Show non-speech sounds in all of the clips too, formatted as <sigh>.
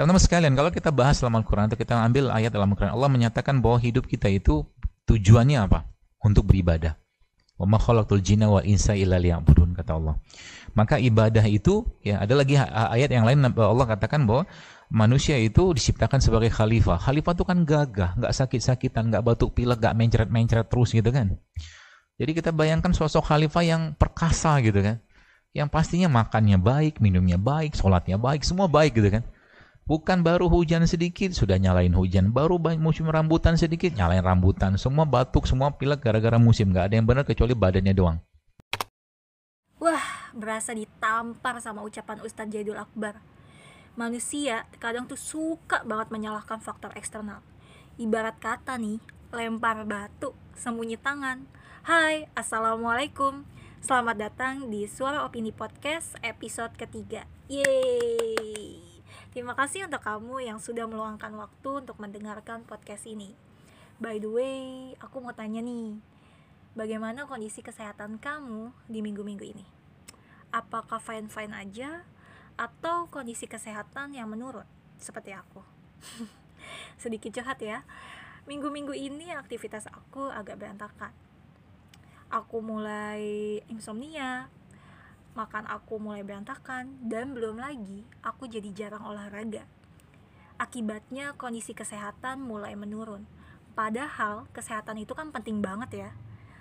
Teman-teman sekalian, kalau kita bahas dalam Al-Quran atau kita ambil ayat dalam Al-Quran, Allah menyatakan bahwa hidup kita itu tujuannya apa? Untuk beribadah. Wa khalaqtul jinna wal insa illa liya'budun kata Allah. Maka ibadah itu ya ada lagi ayat yang lain Allah katakan bahwa manusia itu diciptakan sebagai khalifah. Khalifah itu kan gagah, nggak sakit-sakitan, nggak batuk pilek, nggak mencret-mencret terus gitu kan. Jadi kita bayangkan sosok khalifah yang perkasa gitu kan. Yang pastinya makannya baik, minumnya baik, sholatnya baik, semua baik gitu kan. Bukan baru hujan sedikit sudah nyalain hujan, baru musim rambutan sedikit nyalain rambutan, semua batuk, semua pilek gara-gara musim, nggak ada yang benar kecuali badannya doang. Wah, berasa ditampar sama ucapan Ustadz Jaidul Akbar. Manusia kadang tuh suka banget menyalahkan faktor eksternal. Ibarat kata nih, lempar batu, sembunyi tangan. Hai, Assalamualaikum. Selamat datang di Suara Opini Podcast episode ketiga. Yeay! Terima kasih untuk kamu yang sudah meluangkan waktu untuk mendengarkan podcast ini. By the way, aku mau tanya nih, bagaimana kondisi kesehatan kamu di minggu-minggu ini? Apakah fine-fine aja atau kondisi kesehatan yang menurun seperti aku? <laughs> Sedikit curhat ya. Minggu-minggu ini aktivitas aku agak berantakan. Aku mulai insomnia, makan aku mulai berantakan, dan belum lagi aku jadi jarang olahraga. Akibatnya kondisi kesehatan mulai menurun. Padahal kesehatan itu kan penting banget ya.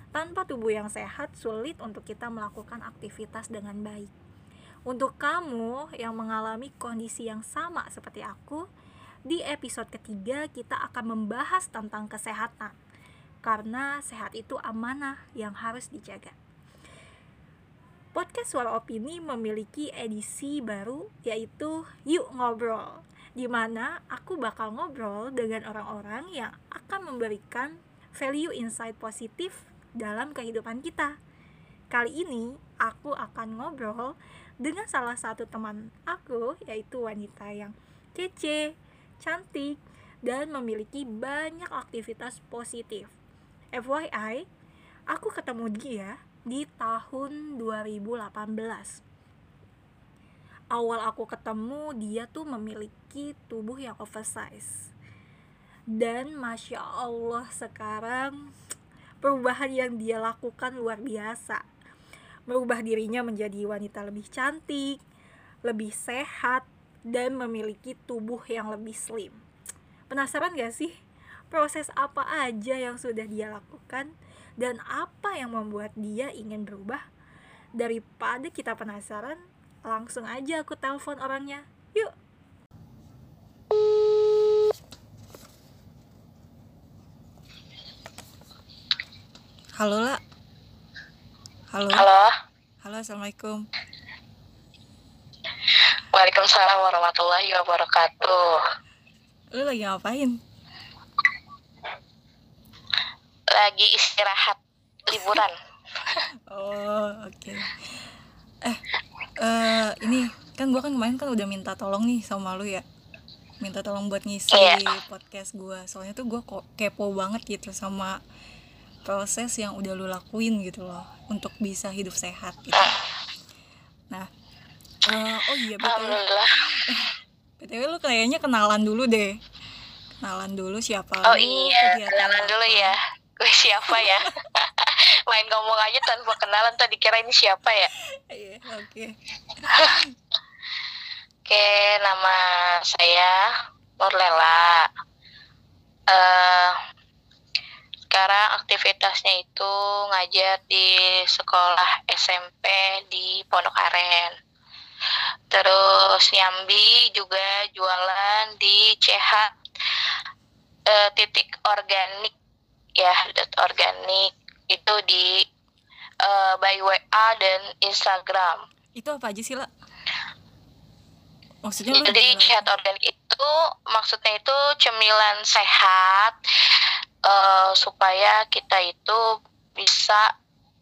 Tanpa tubuh yang sehat, sulit untuk kita melakukan aktivitas dengan baik. Untuk kamu yang mengalami kondisi yang sama seperti aku, di episode ketiga kita akan membahas tentang kesehatan. Karena sehat itu amanah yang harus dijaga. Podcast Suara Opini memiliki edisi baru yaitu Yuk Ngobrol di mana aku bakal ngobrol dengan orang-orang yang akan memberikan value insight positif dalam kehidupan kita. Kali ini aku akan ngobrol dengan salah satu teman aku yaitu wanita yang kece, cantik, dan memiliki banyak aktivitas positif. FYI, aku ketemu dia di tahun 2018 awal aku ketemu dia tuh memiliki tubuh yang oversize. Dan masya Allah sekarang perubahan yang dia lakukan luar biasa. Merubah dirinya menjadi wanita lebih cantik lebih sehat dan memiliki tubuh yang lebih slim. Penasaran gak sih proses apa aja yang sudah dia lakukan dan apa yang membuat dia ingin berubah? Daripada kita penasaran langsung aja aku telepon orangnya. Yuk! Halo lah halo. Halo. Halo assalamualaikum. Waalaikumsalam warahmatullahi wabarakatuh. Lu lagi ngapain lagi istirahat liburan. <laughs> Oh oke. Okay. eh uh, ini kan gue kan kemarin kan udah minta tolong nih sama lu ya. Minta tolong buat ngisi yeah. podcast gue soalnya tuh gue kok kepo banget gitu sama proses yang udah lu lakuin gitu loh untuk bisa hidup sehat gitu. Nah uh, oh iya betul <laughs> btw lu kayaknya kenalan dulu deh. Kenalan dulu siapa oh lu, iya kenalan dulu ya siapa ya? <laughs> Main ngomong aja tanpa kenalan tadi kira ini siapa ya? Iya oke. Oke nama saya Nurlela uh, sekarang aktivitasnya itu ngajar di sekolah SMP di Pondok Aren. Terus nyambi juga jualan di CH uh, titik organik ya dot organik itu di uh, by WA dan Instagram. Itu apa aja sih lah maksudnya jadi chat organik itu maksudnya itu cemilan sehat uh, supaya kita itu bisa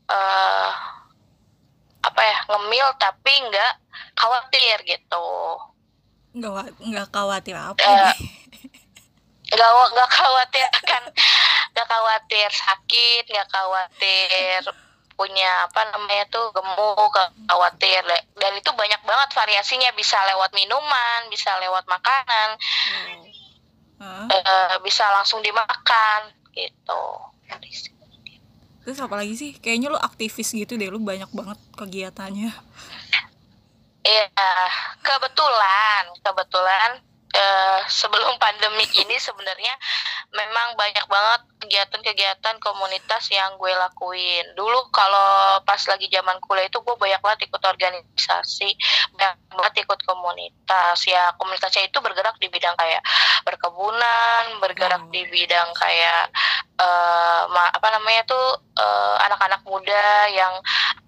uh, apa ya ngemil tapi nggak khawatir gitu. Nggak nggak khawatir apa uh, nggak nggak khawatir akan nggak khawatir sakit nggak khawatir punya apa namanya tuh gemuk khawatir. Dan itu banyak banget variasinya. Bisa lewat minuman bisa lewat makanan Hah? eh, bisa langsung dimakan gitu. Terus apa lagi sih? Kayaknya lu aktivis gitu deh lu banyak banget kegiatannya. Iya, kebetulan, kebetulan eh, sebelum <laughs> pandemi ini sebenarnya memang banyak banget kegiatan-kegiatan komunitas yang gue lakuin. Dulu kalau pas lagi zaman kuliah itu gue banyak banget ikut organisasi, banyak banget ikut komunitas. Ya komunitasnya itu bergerak di bidang kayak berkebunan, bergerak Wow. di bidang kayak eh, ma- apa namanya tuh eh, anak-anak muda yang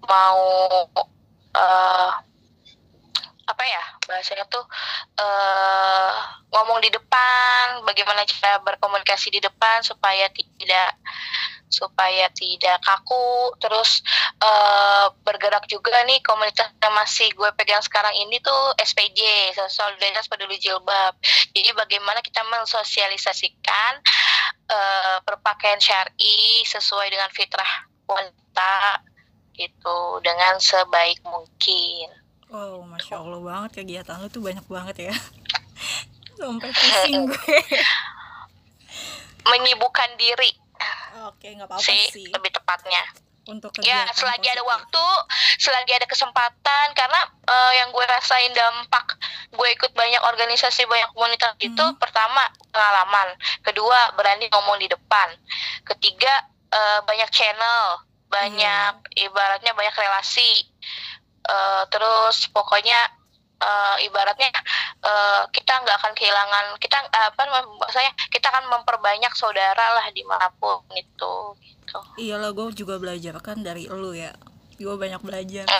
mau eh, apa ya bahasanya tuh eh ngomong di depan bagaimana cara berkomunikasi di depan supaya tidak supaya tidak kaku terus eh bergerak juga nih komunitas yang masih gue pegang sekarang ini tuh SPJ Solidaritas Peduli Jilbab. Jadi bagaimana kita mensosialisasikan eh berpakaian syari sesuai dengan fitrah wanita gitu dengan sebaik mungkin wow masya allah banget kegiatan lu tuh banyak banget ya. <laughs> Sampai pusing <laughs> gue. Menyibukkan diri. Oke nggak apa-apa sih, sih. lebih tepatnya. untuk Ya, selagi ada waktu, selagi ada kesempatan, karena eh, yang gue rasain dampak gue ikut banyak organisasi, banyak komunitas itu, Hmm. pertama pengalaman, kedua berani ngomong di depan, ketiga eh, banyak channel, banyak ibaratnya banyak relasi, Eh, terus pokoknya eh, ibaratnya eh, kita nggak akan kehilangan kita apa saya kita akan memperbanyak saudara lah di mana pun itu gitu. iyalah gue juga belajar kan dari lu ya. Gue banyak belajar. <laughs>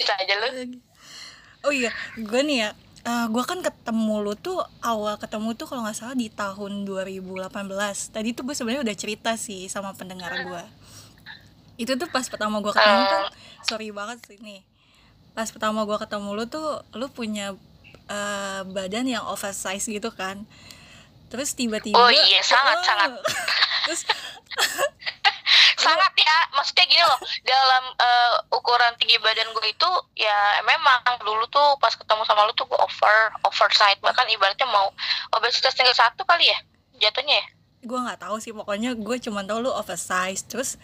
Bisa aja lu. oh iya gue nih ya eh, gue kan ketemu lu tuh awal ketemu tuh kalau nggak salah di tahun 2018 tadi tuh gue sebenarnya udah cerita sih sama pendengar gue itu tuh pas pertama gue ketemu kan sorry banget sih nih. Pas pertama gue ketemu lu tuh lu punya eh, badan yang oversize gitu kan. Terus tiba-tiba Oh iya, sangat, Oh. sangat. <laughs> terus <laughs> sangat ya maksudnya gini loh dalam eh, ukuran tinggi badan gue itu ya memang dulu tuh pas ketemu sama lu tuh gue over oversight bahkan ibaratnya mau obesitas tinggal satu kali ya jatuhnya ya? Gue nggak tahu sih pokoknya gue cuma tahu lu oversize. Terus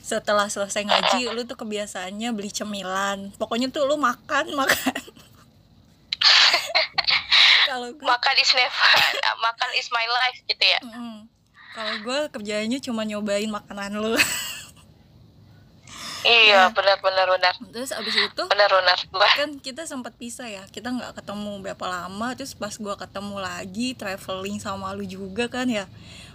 setelah selesai ngaji lu tuh kebiasaannya beli cemilan. Pokoknya tuh lu makan <laughs> makan. Kalau gue makan is never <laughs> makan is my life gitu ya? Mm-mm. kalau gue kerjanya cuma nyobain makanan lu. <laughs> Iya benar benar benar. terus abis itu benar benar kan kita sempat pisah ya kita nggak ketemu berapa lama terus pas gue ketemu lagi traveling sama lu juga kan ya.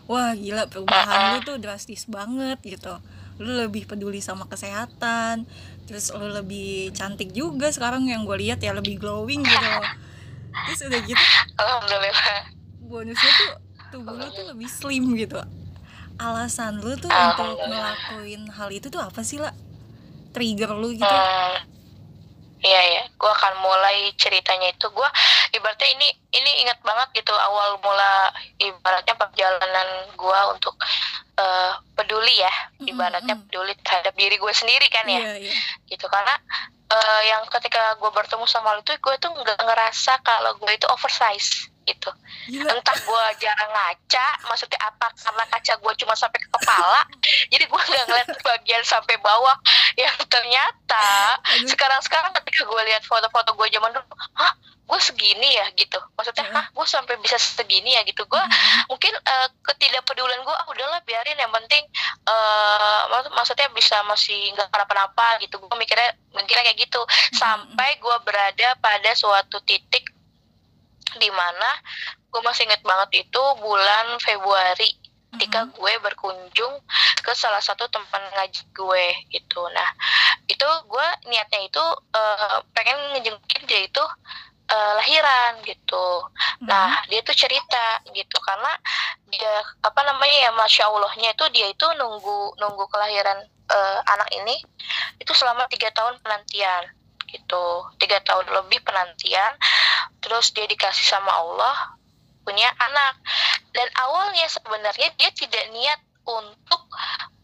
Wah gila perubahan lu tuh drastis banget gitu lu lebih peduli sama kesehatan terus lu lebih cantik juga sekarang yang gue lihat ya lebih glowing gitu terus udah gitu alhamdulillah. bonusnya tuh tubuh lu tuh lebih slim gitu. Alasan lu tuh untuk ngelakuin hal itu tuh apa sih lah trigger lu gitu? Hmm, iya ya, gue akan mulai ceritanya itu. Gue ibaratnya ini ini ingat banget gitu awal mula ibaratnya perjalanan gue untuk eh, peduli ya, ibaratnya peduli terhadap diri gue sendiri kan ya, iya iya. Gitu karena eh, yang ketika gue bertemu sama lu tuh gue tuh nggak ngerasa kalau gue itu oversize gitu. Gila. Entah gue jarang ngaca maksudnya apa? Karena kaca gue cuma sampai ke kepala <laughs> jadi gue nggak ngeliat bagian sampai bawah. Yang ternyata sekarang sekarang ketika gue lihat foto-foto gue zaman dulu hah gue segini ya? Gitu. Maksudnya hah gue sampai bisa segini ya? Gitu. Gue Mm-mm. mungkin eh, ketidakpedulian gue ah udahlah biarin yang penting mak- maksudnya bisa masih nggak kenapa-napa gitu. Gue mikirnya mikirnya kayak gitu. Sampai gue berada pada suatu titik di mana gue masih inget banget itu bulan Februari ketika Mm-mm. gue berkunjung ke salah satu tempat ngaji gue gitu. Nah itu gue niatnya itu eh, pengen ngejengkin dia itu eh, lahiran gitu. Nah, dia tuh cerita gitu. Karena dia apa namanya ya masya allahnya itu dia itu nunggu nunggu kelahiran eh, anak ini itu selama tiga tahun penantian gitu. Tiga tahun lebih penantian terus dia dikasih sama Allah punya anak. Dan awalnya sebenarnya dia tidak niat untuk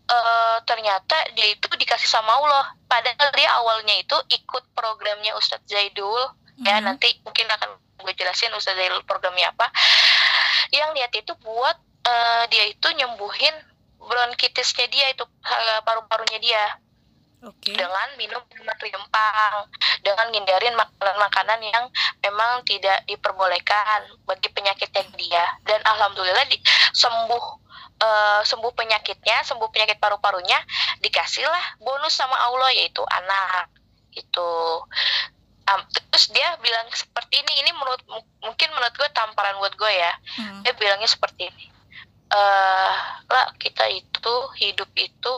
uh, ternyata dia itu dikasih sama Allah. Padahal dia awalnya itu ikut programnya Ustadz Zaidul. Mm-hmm. ya nanti mungkin akan gue jelasin Ustadz Zaidul programnya apa. Yang niat itu buat uh, dia itu nyembuhin bronkitisnya dia itu paru-parunya dia okay. dengan minum minuman dengan ngindarin makanan-makanan yang memang tidak diperbolehkan bagi penyakitnya dia dan alhamdulillah di, sembuh uh, sembuh penyakitnya sembuh penyakit paru-parunya dikasihlah bonus sama Allah yaitu anak itu um, terus dia bilang seperti ini ini menurut mungkin menurut gue tamparan buat gue ya hmm. dia bilangnya seperti ini uh, lah kita itu hidup itu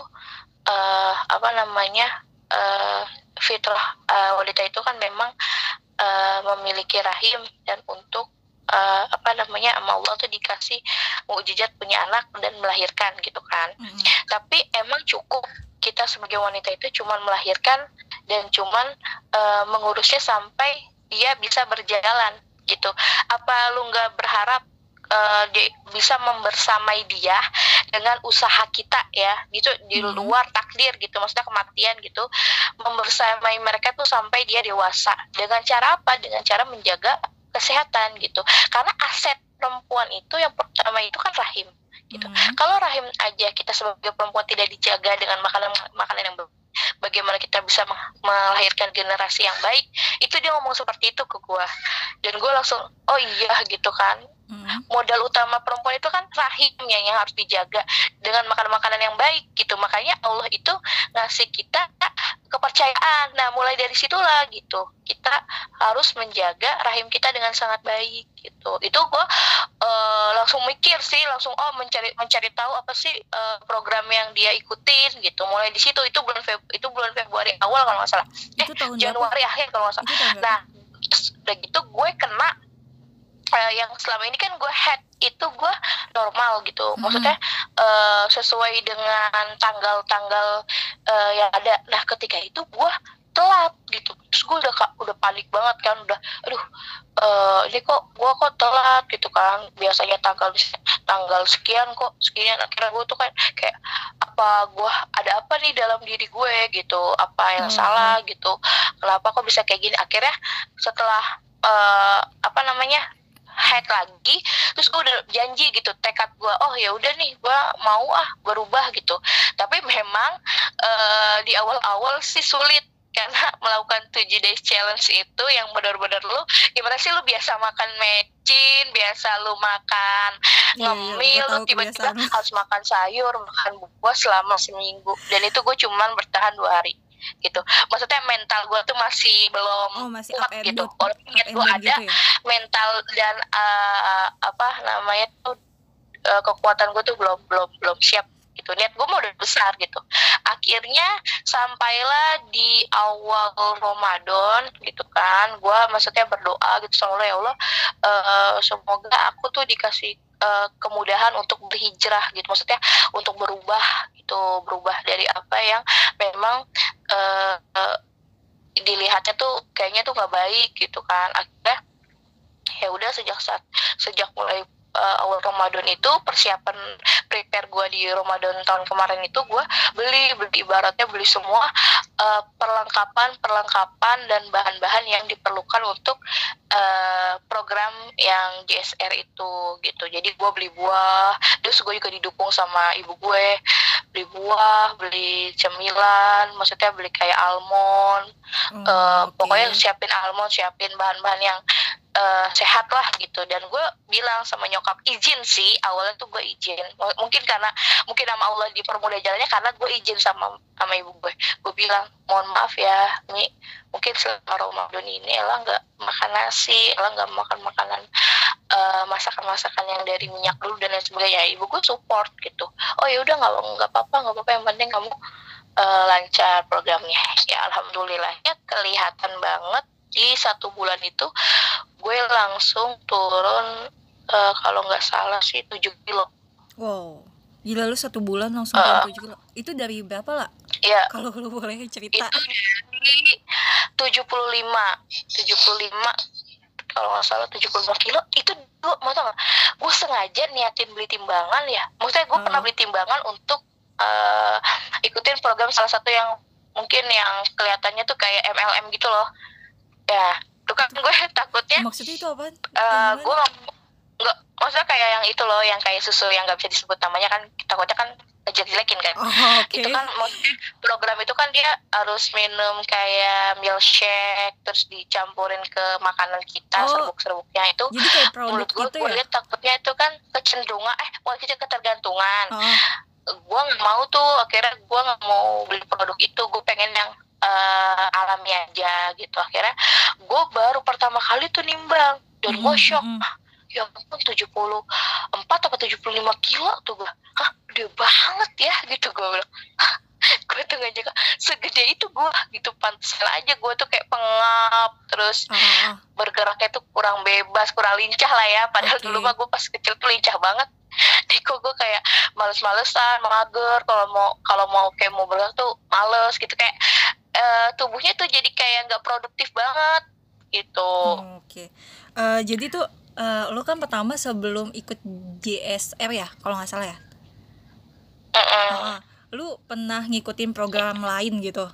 uh, apa namanya uh, fitrah uh, wanita itu kan memang uh, memiliki rahim dan untuk uh, apa namanya sama Allah tuh dikasih mukjizat punya anak dan melahirkan gitu kan. Mm -hmm. Tapi emang cukup kita sebagai wanita itu cuman melahirkan dan cuman uh, mengurusnya sampai dia bisa berjalan gitu. Apa lu nggak berharap uh, di, bisa membersamai dia dengan usaha kita ya gitu di hmm. luar takdir gitu maksudnya kematian gitu membersamai mereka tuh sampai dia dewasa. Dengan cara apa? Dengan cara menjaga kesehatan gitu. Karena aset perempuan itu yang pertama itu kan rahim gitu. Hmm. kalau rahim aja kita sebagai perempuan tidak dijaga dengan makanan makanan yang bagaimana kita bisa melahirkan generasi yang baik itu dia ngomong seperti itu ke gue dan gue langsung oh iya gitu kan hmm. modal utama perempuan itu kan rahimnya yang harus dijaga dengan makan-makanan yang baik gitu. Makanya Allah itu ngasih kita kepercayaan. Nah mulai dari situlah gitu. Kita harus menjaga rahim kita dengan sangat baik gitu. Itu gue uh, langsung mikir sih langsung oh mencari mencari tahu apa sih uh, program yang dia ikutin gitu. Mulai di situ itu bulan Feb itu bulan Februari awal kalau nggak salah. Eh Januari akhir kalau nggak salah. Nah udah gitu gue kena uh, yang selama ini kan gue head itu gue normal gitu. Mm-hmm. maksudnya uh, sesuai dengan tanggal-tanggal uh, yang ada. Nah ketika itu gue telat gitu. Terus gue udah udah panik banget kan. Udah aduh uh, ini kok gue kok telat? Gitu kan. Biasanya tanggal tanggal sekian kok sekian. Akhirnya gue tuh kan kayak apa gue ada apa nih dalam diri gue? Gitu. Apa yang hmm. salah? Gitu. Kenapa kok bisa kayak gini? Akhirnya setelah uh, apa namanya hack lagi terus gue udah janji gitu tekad gue oh ya udah nih gue mau ah berubah gitu. Tapi memang uh, di awal-awal sih sulit karena <laughs> melakukan 7 days challenge itu yang benar-benar lu gimana sih lu biasa makan mecin, biasa lu makan iya, iya ngemil, lu tiba-tiba harus makan sayur, makan buah selama seminggu. Dan itu gue cuman bertahan dua hari gitu. Maksudnya mental gue tuh masih belum oh, masih kuat gitu. walaupun gue ada gitu ya? mental dan uh, apa namanya tuh uh, kekuatan gue tuh belum belum belum siap gitu. Niat gue mau udah besar gitu. Akhirnya sampailah di awal Ramadan gitu kan gue maksudnya berdoa gitu sama Allah ya Allah uh, semoga aku tuh dikasih uh, kemudahan untuk berhijrah gitu. Maksudnya untuk berubah gitu. Berubah dari apa yang memang uh, dilihatnya tuh kayaknya tuh nggak baik gitu kan. Akhirnya ya udah sejak saat sejak mulai uh, awal Ramadan itu persiapan prepare gue di Ramadan tahun kemarin itu gue beli beli ibaratnya beli semua uh, perlengkapan perlengkapan dan bahan-bahan yang diperlukan untuk uh, program yang JSR itu gitu jadi gue beli buah terus gue juga didukung sama ibu gue beli buah beli cemilan maksudnya beli kayak almond hmm, uh, okay. pokoknya siapin almond siapin bahan-bahan yang uh, sehat lah gitu. Dan gue bilang sama nyokap izin sih awalnya tuh gue izin. Mungkin karena mungkin nama Allah dipermudah jalannya karena gue izin sama sama ibu gue gue bilang mohon maaf ya Mi. Mungkin selama Ramadan ini Ella nggak makan nasi Ella nggak makan makanan uh, masakan-masakan yang dari minyak dulu dan lain sebagainya. Ibu gue support gitu. Oh ya udah nggak nggak apa-apa nggak apa-apa. Yang penting kamu uh, lancar programnya. Ya alhamdulillah ya kelihatan banget di satu bulan itu gue langsung turun uh, kalau nggak salah sih 7 kilo wow gila lu satu bulan langsung uh, turun 7 kilo itu dari berapa lah Iya. Kalau lu boleh cerita. Itu dari 75. 75 kalau nggak salah 75 kilo itu gue mau tau gak gue sengaja niatin beli timbangan ya maksudnya gue uh. pernah beli timbangan untuk uh, ikutin program salah satu yang mungkin yang kelihatannya tuh kayak MLM gitu loh ya tuh kan gue <laughs> takutnya maksudnya itu apa? uh, gue nggak maksudnya kayak yang itu loh yang kayak susu yang nggak bisa disebut namanya kan takutnya kan jelek-jelekin kan. Oh, okay. itu kan maksudnya program itu kan dia harus minum kayak milkshake terus dicampurin ke makanan kita Oh, serbuk-serbuknya itu. Jadi kayak produk menurut gue gitu gue ya? lihat takutnya itu kan kecenderungan eh kecil ketergantungan. Oh, gue nggak mau tuh akhirnya gue nggak mau beli produk itu. Gue pengen yang eh, alami aja gitu. Akhirnya gue baru pertama kali tuh nimbang. Dan gue shock. mm, mm. ya ampun 74 atau 75 kilo tuh gue hah gede banget ya gitu gue bilang. Hah <laughs> gue tuh gak jaga segede itu gue gitu pantesan aja gue tuh kayak pengap terus oh. bergeraknya tuh kurang bebas kurang lincah lah ya padahal Oke. dulu mah gue pas kecil tuh lincah banget <laughs> Nih kok gue kayak males-malesan mager kalau mau kalau mau kayak mau bergerak tuh males gitu kayak eh, tubuhnya tuh jadi kayak nggak produktif banget gitu Oh, Oke. Eh, jadi tuh eh, lo kan pertama sebelum ikut JSR ya, kalau nggak salah ya. Mm-mm. Ah, ah. Lu pernah ngikutin program lain gitu.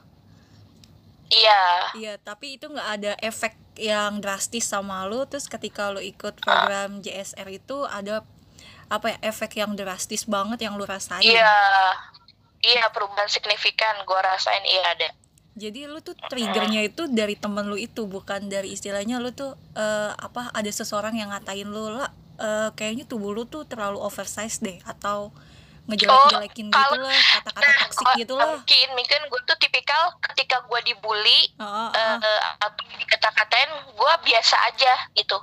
iya Iya, tapi itu nggak ada efek yang drastis sama lu. Terus ketika lu ikut program JSR itu ada apa ya efek yang drastis banget yang lu rasain. iya iya perubahan signifikan gue rasain iya ada Jadi lu tuh triggernya itu dari temen lu itu bukan dari istilahnya lu tuh eh, apa ada seseorang yang ngatain lu lah eh, kayaknya tubuh lu tuh terlalu oversize deh atau ngejelek-jelekin gitu kalau- lah kata-kata nah toksik gua- gitu lah. mungkin mungkin gue tuh tipikal ketika gue dibully Oh, oh, eh oh. atau dikata-katain gue biasa aja gitu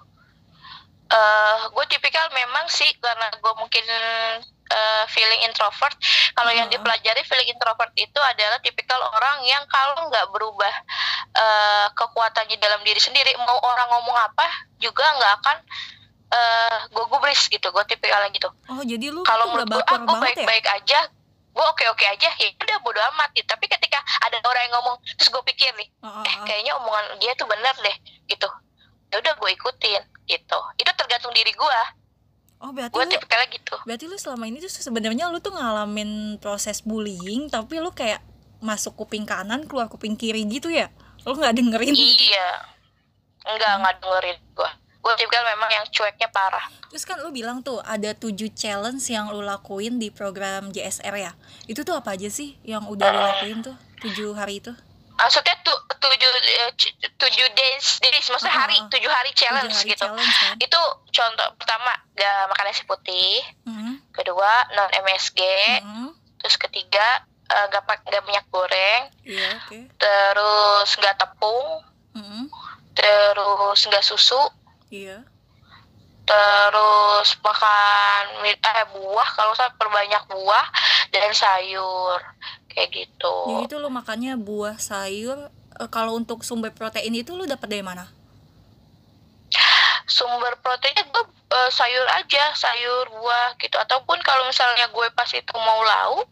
eh gue tipikal memang sih karena gue mungkin eh, feeling introvert kalau yang Heeh. dipelajari feeling introvert itu adalah tipikal orang yang kalau nggak berubah eh, kekuatannya dalam diri sendiri mau orang ngomong apa juga nggak akan eh gue gubris gitu gue tipikalnya gitu. Oh, jadi lu kalau menurut gue ah gue banget ya? baik-baik aja gue oke-oke aja ya udah bodo amat gitu. Tapi ketika ada orang yang ngomong terus gue pikir nih Oh, oh, eh oh. kayaknya omongan dia tuh bener deh gitu. Ya udah gue ikutin gitu. Itu tergantung diri gue Oh, berarti gue lu tipikalnya gitu. berarti lu selama ini tuh sebenarnya lu tuh ngalamin proses bullying tapi lu kayak masuk kuping kanan keluar kuping kiri gitu ya? Lu nggak dengerin? Iya. Enggak Hmm. dengerin gue gue tipikal memang yang cueknya parah. Terus kan lu bilang tuh ada tujuh challenge yang lu lakuin di program JSR ya? Itu tuh apa aja sih yang udah lu lakuin tuh tujuh hari itu? Maksudnya tuh tujuh eh, tujuh days days maksudnya ah, hari tujuh hari challenge tujuh hari gitu. challenge kan? Itu contoh pertama gak makan nasi putih. Mhm, kedua non MSG mhm. terus ketiga eh, nggak pak nggak minyak goreng. Iya oke. Terus nggak tepung. Mhm, terus nggak susu iya. Terus makan eh buah kalau saya perbanyak buah dan sayur kayak gitu. Jadi tuh lu makannya buah sayur Eh, kalau untuk sumber protein itu lu dapet dari mana? Sumber proteinnya gue eh, sayur aja sayur buah gitu. Ataupun kalau misalnya gue pas itu mau lauk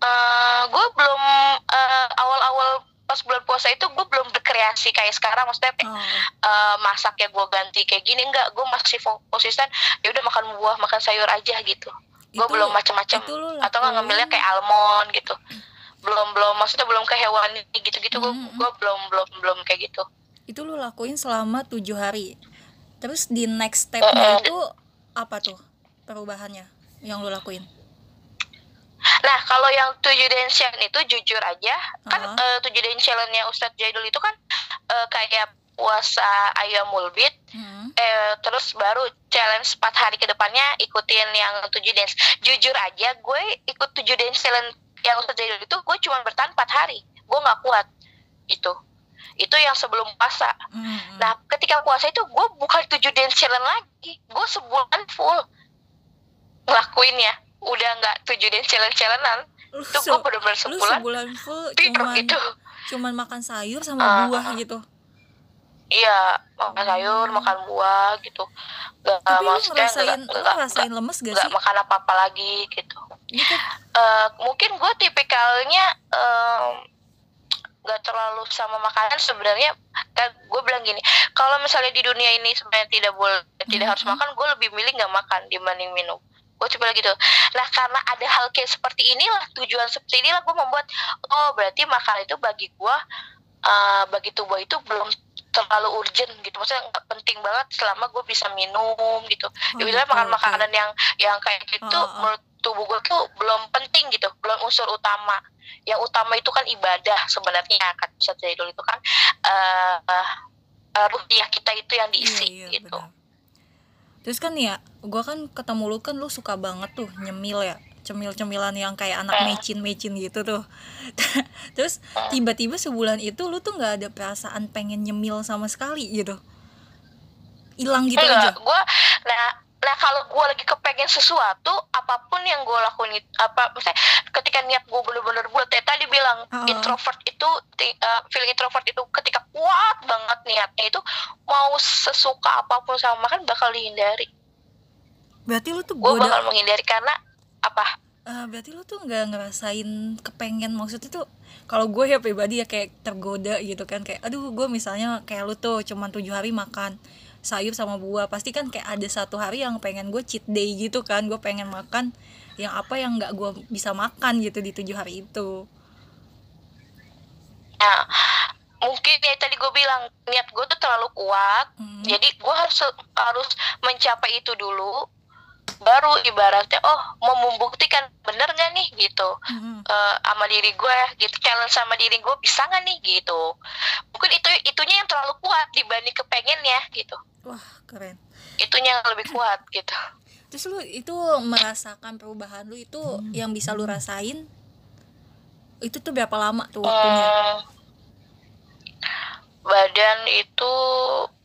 eh gue belum eh, awal-awal pas bulan puasa itu gue belum berkreasi kayak sekarang. Maksudnya oh, eh, masak ya gue ganti kayak gini enggak. Gue masih konsisten ya udah makan buah makan sayur aja gitu. Gue belum macam-macam atau nggak ngambilnya kayak almond gitu. Belum belum. Maksudnya belum ke hewani gitu-gitu. Gue Hmm, hmm. gue belum belum belum kayak gitu. Itu lu lakuin selama tujuh hari. Terus di next stepnya Mm-mm. itu apa tuh perubahannya yang lu lakuin nah kalau yang tujuh challenge itu jujur aja kan Ah. eh, tujuh challenge-nya Ustadz Jaidul itu kan eh, kayak puasa ayam mulbit Hmm. eh, terus baru challenge 4 hari ke depannya ikutin yang tujuh dance jujur aja gue ikut tujuh dance challenge yang Ustadz Jaidul itu gue cuma bertahan 4 hari gue nggak kuat itu itu yang sebelum puasa Hmm. Nah, ketika puasa itu gue bukan tujuh dance challenge lagi. Gue sebulan full ngelakuinnya. Udah nggak tujuh dance challenge challengean. se- gue bener-bener lu sebulan sebulan full tidur cuman gitu. cuman makan sayur sama Ah, buah ah. gitu Iya, makan sayur, Hmm. makan buah gitu. Gak, tapi lu ngerasain nggak- lu ngerasain lemes gak sih makan apa-apa lagi gitu. kan Eh, mungkin gue tipikalnya em, nggak terlalu sama makanan sebenarnya kan gue bilang gini kalau misalnya di dunia ini sebenarnya tidak boleh tidak harus Mhm. makan gue lebih milih nggak makan dibanding minum gue coba gitu nah karena ada hal kayak seperti inilah tujuan seperti inilah gue membuat oh berarti makan itu bagi gue uh, bagi tubuh itu belum terlalu urgent gitu. Maksudnya nggak penting banget selama gue bisa minum gitu. Oh, ya makan makanan yang yang kayak gitu Oh, oh. menurut tubuh gue tuh belum penting gitu belum unsur utama. Yang utama itu kan ibadah sebenarnya Ustaz Zaidul itu kan eh uh, rupiah kita itu yang diisi Iya, iya, gitu. benar. Terus kan ya, gua kan ketemu lu kan lu suka banget tuh nyemil ya, cemil-cemilan yang kayak anak Eh. mecin-mecin gitu tuh. <laughs> Terus tiba-tiba sebulan itu lu tuh nggak ada perasaan pengen nyemil sama sekali gitu. Hilang gitu aja. enggak gue nah nah kalau gue lagi kepengen sesuatu apa pun yang gue lakuin apa misalnya ketika niat gue bener-bener buat ya tadi bilang Oh. introvert itu uh, feeling introvert itu ketika kuat banget niatnya itu mau sesuka apa pun sama makan bakal dihindari Berarti lu tuh gue bakal menghindari karena apa Eh, berarti lu tuh nggak ngerasain kepengen maksudnya tuh kalau gue ya pribadi ya kayak tergoda gitu kan kayak aduh gue misalnya kayak lu tuh cuman tujuh hari makan sayur sama buah. Pasti kan kayak ada satu hari yang pengen gue cheat day gitu kan. Gue pengen makan yang apa yang nggak gue bisa makan gitu di tujuh hari itu. Nah mungkin ya tadi gue bilang niat gue tuh terlalu kuat. Hmm. jadi gue harus harus mencapai itu dulu. Baru ibaratnya oh mau membuktikan bener gak nih gitu. Mm-mm. eh, sama diri gue gitu. Challenge sama diri gue bisa nggak nih gitu. Mungkin itu itunya yang terlalu kuat dibanding kepengennya gitu wah keren. Itunya yang lebih kuat gitu. Terus lu itu merasakan perubahan lu itu yang bisa lu rasain? Itu tuh berapa lama tuh waktunya? Hmm, badan itu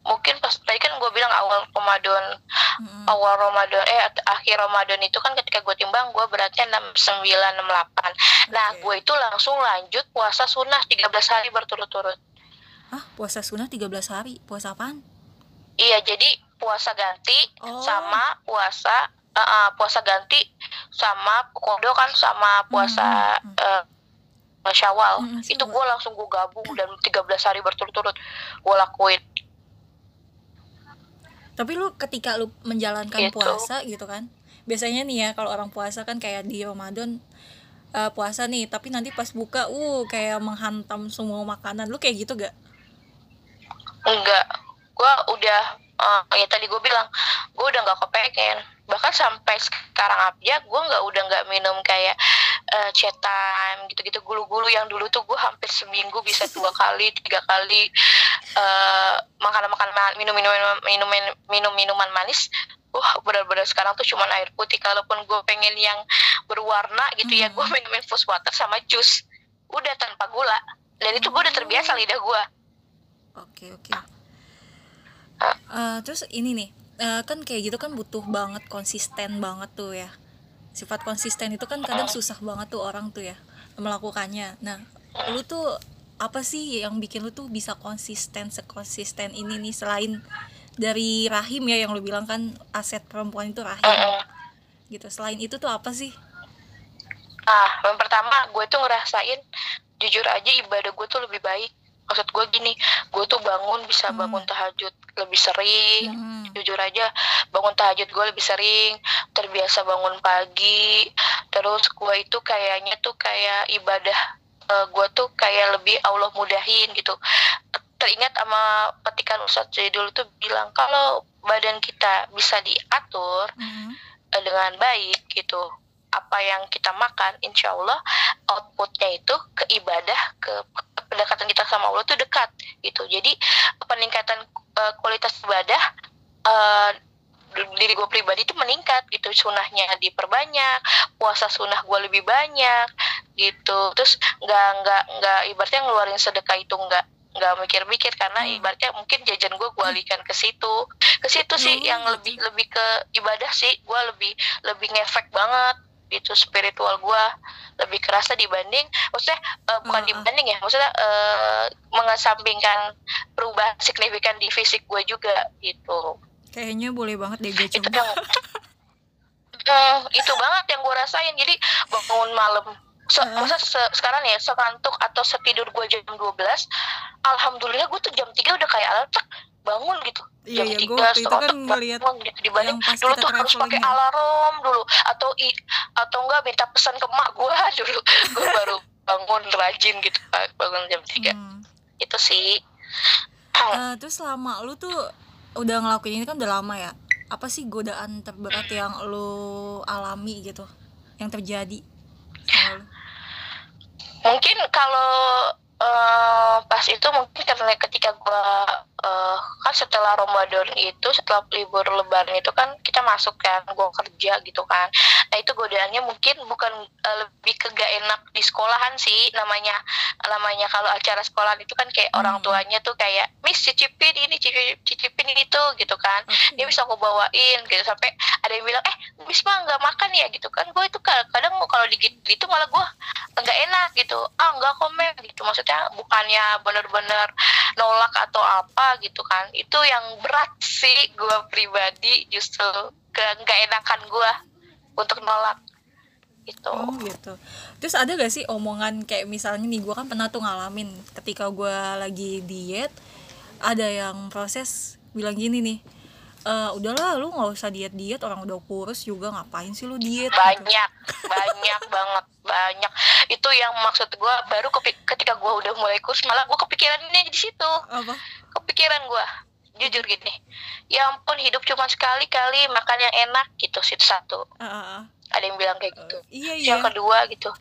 mungkin pas tadi kan gue bilang awal Ramadan Mm-mm. awal Ramadan eh akhir Ramadan itu kan ketika gue timbang gue beratnya 69 68 nah gue itu langsung lanjut puasa sunnah 13 hari berturut-turut. Ah puasa sunnah 13 hari? Puasa apaan iya jadi puasa ganti Oh. sama puasa eh, eh, puasa ganti sama kodo kan sama puasa Hmm, eh, Syawal Hmm, itu gue langsung gue gabung dan 13 hari berturut-turut gue lakuin Tapi lu ketika lu menjalankan Gitu. puasa gitu kan. Biasanya nih ya kalau orang puasa kan kayak di Ramadan eh, puasa nih, tapi nanti pas buka uh kayak menghantam semua makanan. Lu kayak gitu gak? enggak gue udah eh, ya tadi gue bilang gue udah nggak kepengen. Bahkan sampai sekarang aja gue nggak udah nggak minum kayak eh, chat time gitu-gitu gulu-gulu yang dulu tuh gue hampir seminggu bisa <laughs> dua kali tiga kali eh, makanan-makanan ma- minum minum minum minum minuman manis. Wah benar-benar sekarang tuh cuman air putih. Kalaupun gue pengen yang berwarna gitu ya gue minum infus water sama jus. Udah tanpa gula. Dan itu gue udah terbiasa lidah gue Oke, oke. Eh, terus ini nih, eh, kan kayak gitu kan butuh banget konsisten banget tuh ya. Sifat konsisten itu kan kadang susah banget tuh orang tuh ya melakukannya. Nah, lu tuh apa sih yang bikin lu tuh bisa konsisten sekonsisten ini nih selain dari rahim ya yang lu bilang kan aset perempuan itu rahim gitu. Selain itu tuh apa sih? Ah, yang pertama gue tuh ngerasain jujur aja ibadah gue tuh lebih baik. Maksud gue gini, gue tuh bangun bisa Hmm. bangun tahajud lebih sering. Hmm. Jujur aja, bangun tahajud gue lebih sering. Terbiasa bangun pagi. Terus gue itu kayaknya tuh kayak ibadah eh, gue tuh kayak lebih Allah mudahin gitu. Teringat sama petikan Ustadz Zaidul tuh bilang kalau badan kita bisa diatur, Hmm. eh, dengan baik gitu apa yang kita makan insya Allah outputnya itu ke ibadah ke pendekatan kita sama Allah itu dekat gitu. Jadi peningkatan eh, kualitas ibadah eh, diri gue pribadi itu meningkat gitu. Sunahnya diperbanyak puasa sunah gue lebih banyak gitu. Terus nggak nggak nggak ibaratnya ngeluarin sedekah itu nggak nggak mikir-mikir karena Hmm. ibaratnya mungkin jajan gue gue alihkan ke situ. Ke situ sih Hmm, yang lebih lebih ke ibadah sih gue lebih lebih ngefek banget gitu spiritual gue lebih kerasa dibanding maksudnya eh, bukan ah. dibanding ya maksudnya eh, mengesampingkan perubahan signifikan di fisik gue juga gitu Kayaknya boleh banget deh gue itu coba. yang <laughs> Eh, itu banget yang gue rasain jadi bangun malam se Heeh. masa se- sekarang ya sekantuk atau setidur gue jam 12 alhamdulillah gue tuh jam 3 udah kayak alat bangun gitu. Iya, jam iya, tiga itu setengah kan ngeliat bangun gitu. Dibanding dulu tuh harus pakai alarm dulu. Atau i atau enggak minta pesan ke mak gue <laughs> dulu. Gue baru bangun rajin gitu bangun jam tiga. Hmm. itu sih. Eh, terus selama lu tuh udah ngelakuin ini kan udah lama ya? Apa sih godaan terberat yang lu alami gitu? Yang terjadi sama lu? mungkin kalau eh, pas itu mungkin karena ketika gua eh, kan setelah Ramadan itu setelah libur lebaran itu kan kita masuk kan gua kerja gitu kan. Nah itu godaannya mungkin bukan eh, lebih ke gak enak di sekolahan sih. Namanya namanya kalau acara sekolahan itu kan kayak orang Hmm. tuanya tuh kayak miss cicipin ini cicipin, cicipin itu gitu kan. Oke. dia bisa aku bawain gitu sampai ada yang bilang eh Miss mah nggak makan ya? Gitu kan. Gue itu kadang kadang kalau digit gitu malah gue nggak enak gitu. Ah nggak komen gitu. Maksudnya bukannya bener-bener nolak atau apa gitu kan. Itu yang berat sih gue pribadi justru nggak enakan gue untuk nolak. Gitu. Oh gitu. Terus ada gak sih omongan kayak misalnya nih gue kan pernah tuh ngalamin ketika gue lagi diet ada yang proses bilang gini nih "Eh, udahlah lu nggak usah diet diet orang udah kurus juga ngapain sih lu diet gitu. banyak banyak <laughs> banget banyak. Itu yang maksud gue baru ketika gue udah mulai kurus malah gue kepikiran ini di situ. Apa? Kepikiran gue jujur gini ya ampun hidup cuma sekali kali makan yang enak gitu sih satu. Ah, ah. ada yang bilang kayak gitu. Iya iya yang kedua gitu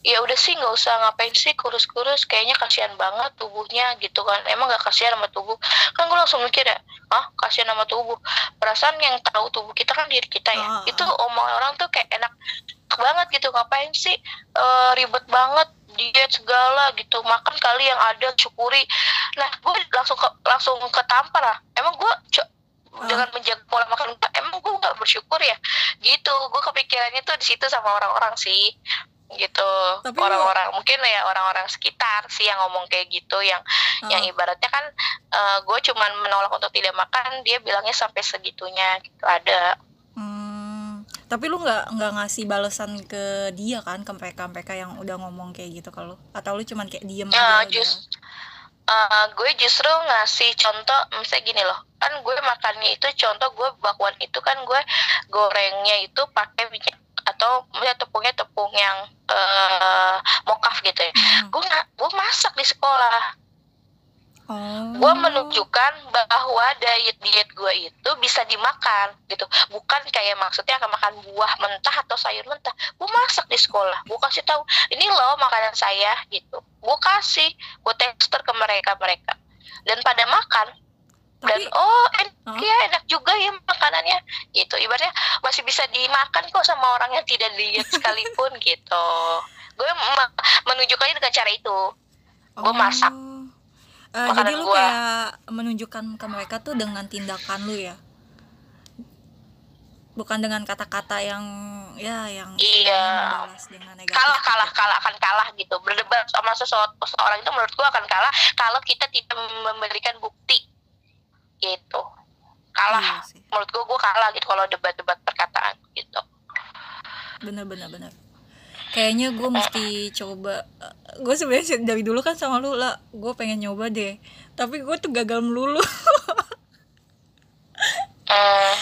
ya udah sih nggak usah ngapain sih kurus-kurus kayaknya kasihan banget tubuhnya gitu kan. Emang nggak kasihan sama tubuh. Kan gue langsung mikir ya ah kasihan sama tubuh? Perasaan yang tahu tubuh kita kan diri kita ya. Ah, itu omongan orang tuh kayak enak banget gitu. Ngapain sih eh, ribet banget diet segala gitu makan kali yang ada syukuri. Nah gue langsung ke, langsung ketampar lah. Emang gue Ah. dengan menjaga pola makan emang gue nggak bersyukur ya? Gitu. Gue kepikirannya tuh di situ sama orang-orang sih gitu. Orang-orang mungkin ya orang-orang sekitar sih yang ngomong kayak gitu yang Ah. yang ibaratnya kan gue cuman menolak untuk tidak makan dia bilangnya sampai segitunya gitu ada. Hmm, tapi lu nggak nggak ngasih balasan ke dia kan ke mereka mereka yang udah ngomong kayak gitu kalau atau lu cuman kayak diem Eh, aja jus eh, gue justru ngasih contoh misalnya gini loh kan gue makannya itu contoh gue bakwan itu kan gue gorengnya itu pakai minyak atau misalnya tepungnya tepung yang eh mokaf gitu ya. Hmm. gue gue masak di sekolah. Oh. Gue menunjukkan bahwa diet diet gue itu bisa dimakan gitu. Bukan kayak maksudnya akan makan buah mentah atau sayur mentah. Gue masak di sekolah. Gue kasih tahu ini loh makanan saya gitu. Gue kasih gue tester ke mereka mereka dan pada makan dan tapi oh enak ya enak juga ya makanannya. Gitu ibaratnya masih bisa dimakan kok sama orang yang tidak diet sekalipun <laughs> gitu. Gue menunjukkannya dengan cara itu. Gue masak. Eh, jadi lu gua. kayak menunjukkan ke mereka tuh dengan tindakan lu ya? Bukan dengan kata-kata yang ya yang Iya. kalah kalah kalah akan kalah gitu. Berdebat sama sesuatu seseorang itu menurut gua akan kalah kalau kita tidak memberikan bukti gitu. Kalah. Iya sih. menurut gua gua kalah gitu kalau debat-debat perkataan gitu. Bener bener bener. Kayaknya gue mesti coba gue sebenarnya dari dulu kan sama lu lah gue pengen nyoba deh. Tapi gue tuh gagal melulu. Hmm.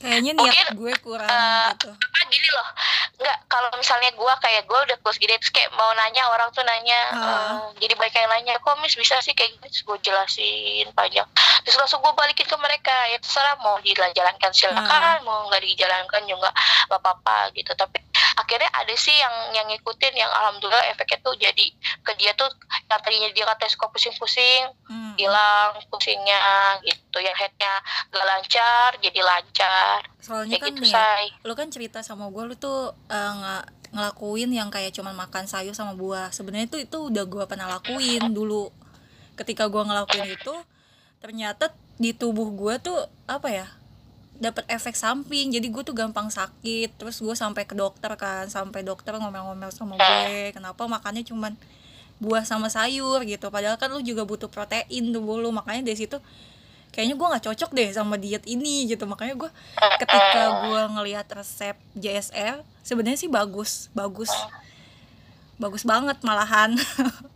kayaknya niat Mungkin, gue kurang eh, gitu gini loh nggak kalau misalnya gua kayak gua udah close gini terus kayak mau nanya orang tuh nanya eh, jadi banyak yang nanya kok mis bisa sih kayak gitu terus gue jelasin panjang. Terus langsung gue balikin ke mereka ya terserah mau dijalankan silakan Ah. mau nggak dijalankan juga nggak apa-apa gitu. Tapi akhirnya ada sih yang yang ngikutin yang alhamdulillah efeknya tuh jadi ke dia tuh yang tadinya dia katanya suka pusing-pusing Hmm. hilang pusingnya gitu yang headnya gak lancar jadi lancar. Soalnya kayak kan gitu nih ya, say lu kan cerita sama gue lu tuh eh, nggak ngelakuin yang kayak cuman makan sayur sama buah. Sebenarnya itu itu udah gue pernah lakuin dulu. Ketika gue ngelakuin itu ternyata di tubuh gue tuh apa ya dapat efek samping. Jadi gue tuh gampang sakit. Terus gue sampai ke dokter kan. Sampai dokter ngomel-ngomel sama gue. Kenapa makannya cuman buah sama sayur gitu. Padahal kan lu juga butuh protein tubuh lu. Makanya dari situ kayaknya gue nggak cocok deh sama diet ini gitu. Makanya gue ketika gue ngelihat resep JSR sebenarnya sih bagus. Bagus. Bagus banget malahan.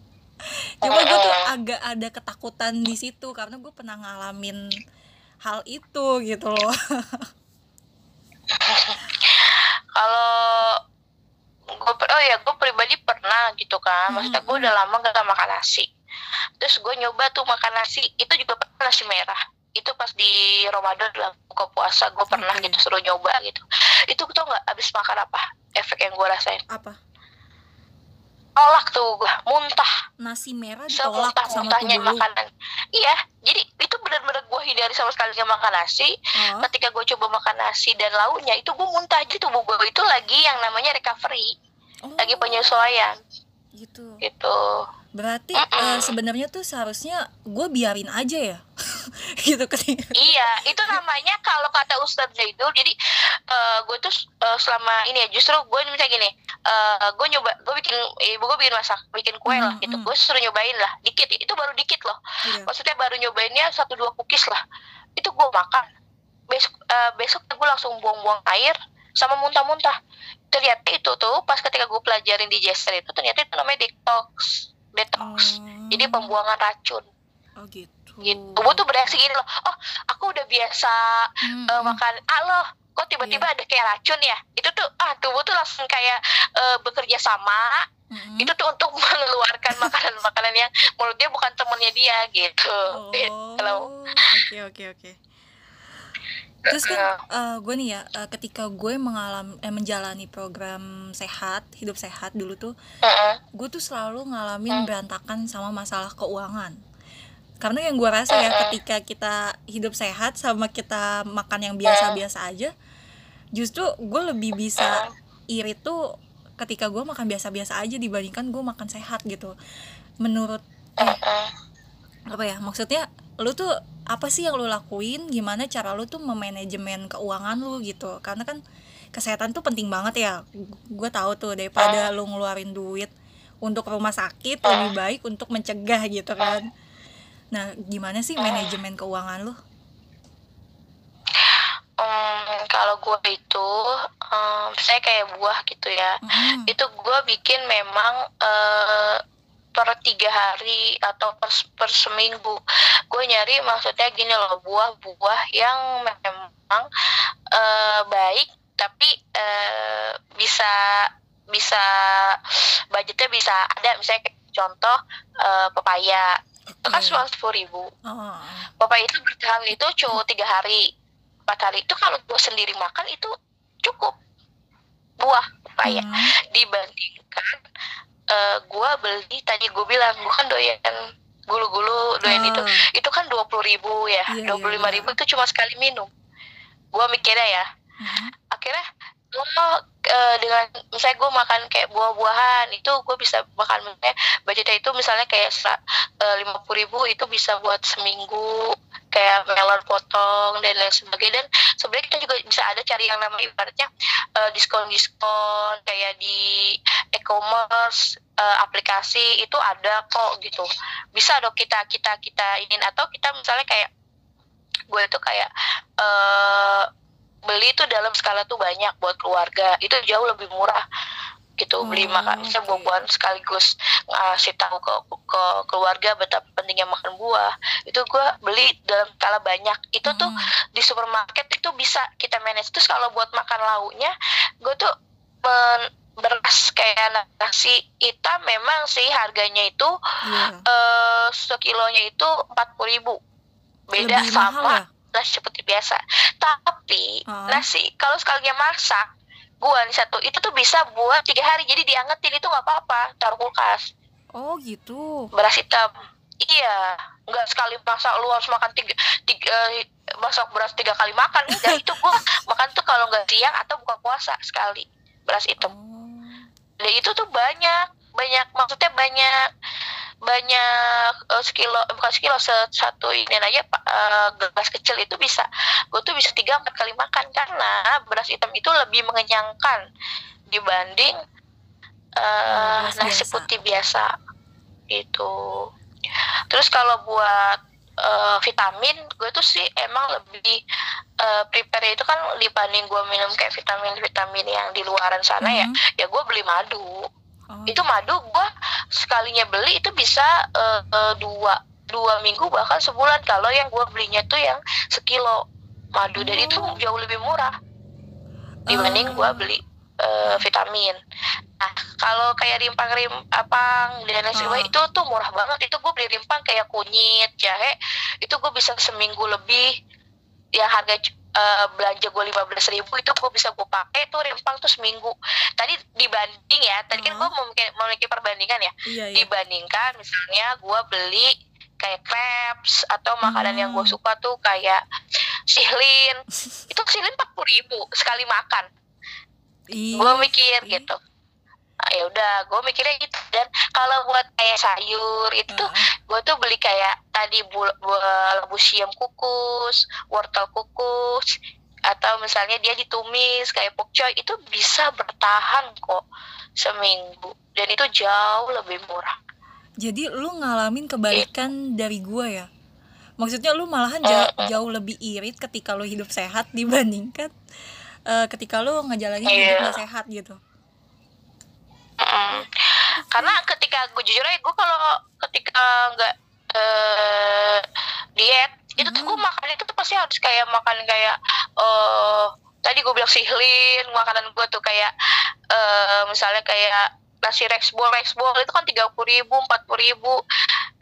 <laughs> Cuma gue tuh agak ada ketakutan di situ. Karena gue pernah ngalamin hal itu gitu loh. <laughs> Kalau gue oh ya gue pribadi pernah gitu kan. Maksudnya gue udah lama gak makan nasi. Terus gue nyoba tuh makan nasi itu juga pernah nasi merah. Itu pas di Ramadan dalam buka puasa gue pernah Oke. gitu suruh nyoba gitu. Itu tuh nggak habis makan apa? Efek yang gue rasain. Apa tolak tuh gue muntah. Nasi merah ditolak semuntah sama tubuh makanan. Iya jadi itu benar-benar gue hindari sama sekali nggak makan nasi. Oh, ketika gue coba makan nasi dan lauknya itu gue muntah jadi tubuh gue itu lagi yang namanya recovery. Oh, lagi penyesuaian. Gitu. Gitu berarti Mm-mm. eh, sebenarnya tuh seharusnya gue biarin aja ya? <laughs> Gitu ketika Iya, itu namanya kalau kata Ustadz Zaidul, jadi gue tuh eh, selama ini ya justru gue misalnya gini, gue nyoba, gue bikin ibu gue bikin masak, bikin kue lah Hmm, gitu, gue suruh nyobain lah, dikit, itu baru dikit loh, Iya. maksudnya baru nyobainnya satu dua cookies lah, itu gue makan, besok eh, besok gue langsung buang-buang air sama muntah-muntah, ternyata itu tuh pas ketika gue pelajarin di Jester itu ternyata itu namanya detox, detox, Oh. jadi pembuangan racun, oh gitu. Gitu, tubuh tuh bereaksi gini loh, oh aku udah biasa Hmm, hmm. makan ah loh kok tiba-tiba ada kayak racun ya? Itu tuh ah tubuh tuh langsung kayak eh, bekerja sama. Mm-mm. itu tuh untuk <laughs> mengeluarkan makanan-makanan yang menurut dia bukan temennya dia gitu. Oh, <laughs> kalau oke oke oke. Terus kan gue nih ya, eh, ketika gue mengalami eh, menjalani program sehat, hidup sehat dulu tuh, Heeh. gue tuh selalu ngalamin berantakan sama masalah keuangan. Karena yang gue rasa ya, ketika kita hidup sehat sama kita makan yang biasa-biasa aja, justru gue lebih bisa irit tuh ketika gue makan biasa-biasa aja dibandingkan gue makan sehat gitu. Menurut eh, apa ya maksudnya lu tuh apa sih yang lu lakuin? Gimana cara lu tuh memanajemen keuangan lu gitu? Karena kan kesehatan tuh penting banget ya. Gue tahu tuh daripada lu ngeluarin duit untuk rumah sakit lebih baik untuk mencegah gitu kan. Nah gimana sih manajemen keuangan lu? Hmm, kalau gue itu em, saya kayak buah gitu ya. Mm-mm. itu gue bikin memang eh, per tiga hari atau per, per seminggu. Gue nyari maksudnya gini loh buah-buah yang memang eh, baik tapi eh, bisa bisa budgetnya bisa ada. Misalnya contoh eh, pepaya. Itu kan cuma sepuluh ribu. Oh, pepaya itu bertahan itu cuma tiga hari empat hari. Itu kalau gue sendiri makan itu cukup buah pepaya. Hmm. dibandingkan eh gue beli tadi gue bilang gue kan doyan gulu-gulu doyan itu. Oh. itu kan dua puluh ribu ya Iya, dua puluh lima iya, ribu itu cuma sekali minum. Gue mikirnya ya. Hmm. akhirnya gue eh, dengan misalnya gue makan kayak buah-buahan itu gue bisa makan misalnya budgetnya itu misalnya kayak lima puluh ribu itu bisa buat seminggu kayak melon potong dan lain sebagainya. Dan sebenarnya kita juga bisa ada cari yang namanya ibaratnya eh, diskon-diskon kayak di e-commerce eh, aplikasi itu ada kok gitu. Bisa dong kita kita kita ingin atau kita misalnya kayak gue itu kayak eh beli itu dalam skala tuh banyak buat keluarga. Itu jauh lebih murah gitu beli Oh, makan oke. buah-buahan sekaligus ngasih tahu ke, ke keluarga betapa pentingnya makan buah itu gue beli dalam skala banyak itu tuh Hmm. di supermarket itu bisa kita manage terus kalau buat makan lauknya gue tuh men- beras kayak nasi hitam memang sih harganya itu Iya. eh sekilonya itu empat ribu beda Lebih mahal sama ya? nasi seperti biasa tapi Ah. nasi kalau sekalinya masak gua nih satu itu tuh bisa buat tiga hari jadi diangetin itu nggak apa-apa taruh kulkas Oh gitu. beras hitam iya nggak sekali masak lu harus makan tiga, tiga eh, masak beras tiga kali makan <laughs> enggak itu gua makan tuh kalau nggak siang atau buka puasa sekali beras hitam Oh. dan itu tuh banyak banyak maksudnya banyak banyak eh, sekilo bukan sekilo se- satu ini aja eh, gelas kecil itu bisa gue tuh bisa tiga empat kali makan karena beras hitam itu lebih mengenyangkan dibanding beras nasi biasa. putih biasa itu terus kalau buat eh, vitamin gue tuh sih emang lebih eh, prepare itu kan dibanding gue minum kayak vitamin vitamin yang di luaran sana ya Hmm. ya gue beli madu Oh, itu madu gue sekalinya beli itu bisa uh, uh, dua dua minggu bahkan sebulan. Kalau yang gue belinya tuh yang sekilo madu. Dan itu Oh. jauh lebih murah dibanding Ah. gue beli uh, vitamin. Nah kalau kayak rimpang rim apang dan lain sebagainya Ah. itu tuh murah banget. Itu gue beli rimpang kayak kunyit jahe. Itu gue bisa seminggu lebih. Yang harga uh, belanja gue lima belas ribu itu gue bisa gue pakai tuh rimpang tuh seminggu. Tadi dibanding ya tadi kan Ah. gue memiliki, memiliki perbandingan ya. Iya iya. Dibandingkan misalnya gue beli kayak crepes atau makanan yang gue Hmm. suka tuh kayak sihlin <laughs> itu sihlin empat ribu sekali makan. Iya. gue mikir sih. gitu ya udah gue mikirnya gitu dan kalau buat kayak sayur itu tuh Ah, gue tuh beli kayak tadi labu siam kukus wortel kukus atau misalnya dia ditumis kayak pokcoy itu bisa bertahan kok seminggu dan itu jauh lebih murah. Jadi lu ngalamin kebalikan dari gua ya? Maksudnya lu malahan ja- Mm-mm. jauh lebih irit ketika lu hidup sehat dibandingkan eh, ketika lu ngejalanin Iya. hidup gak sehat gitu Mm. Karena ketika gue jujur aja gue kalau ketika nggak eh, diet itu tuh gue makan itu tuh pasti harus kayak makan kayak eh tadi gue bilang sihlin makanan gue tuh kayak eh misalnya kayak nasi rex bowl rex bowl itu kan tiga puluh ribu empat puluh ribu.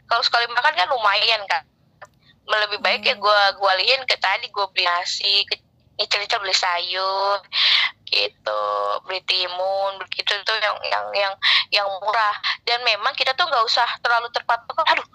Kalau sekali makan kan lumayan kan. Lebih baik ya gue gue alihin ke tadi gue beli nasi ke nyicil-nyicil beli sayur gitu. Beli timun begitu tuh yang yang yang yang murah. Dan memang kita tuh nggak usah terlalu terpatok aduh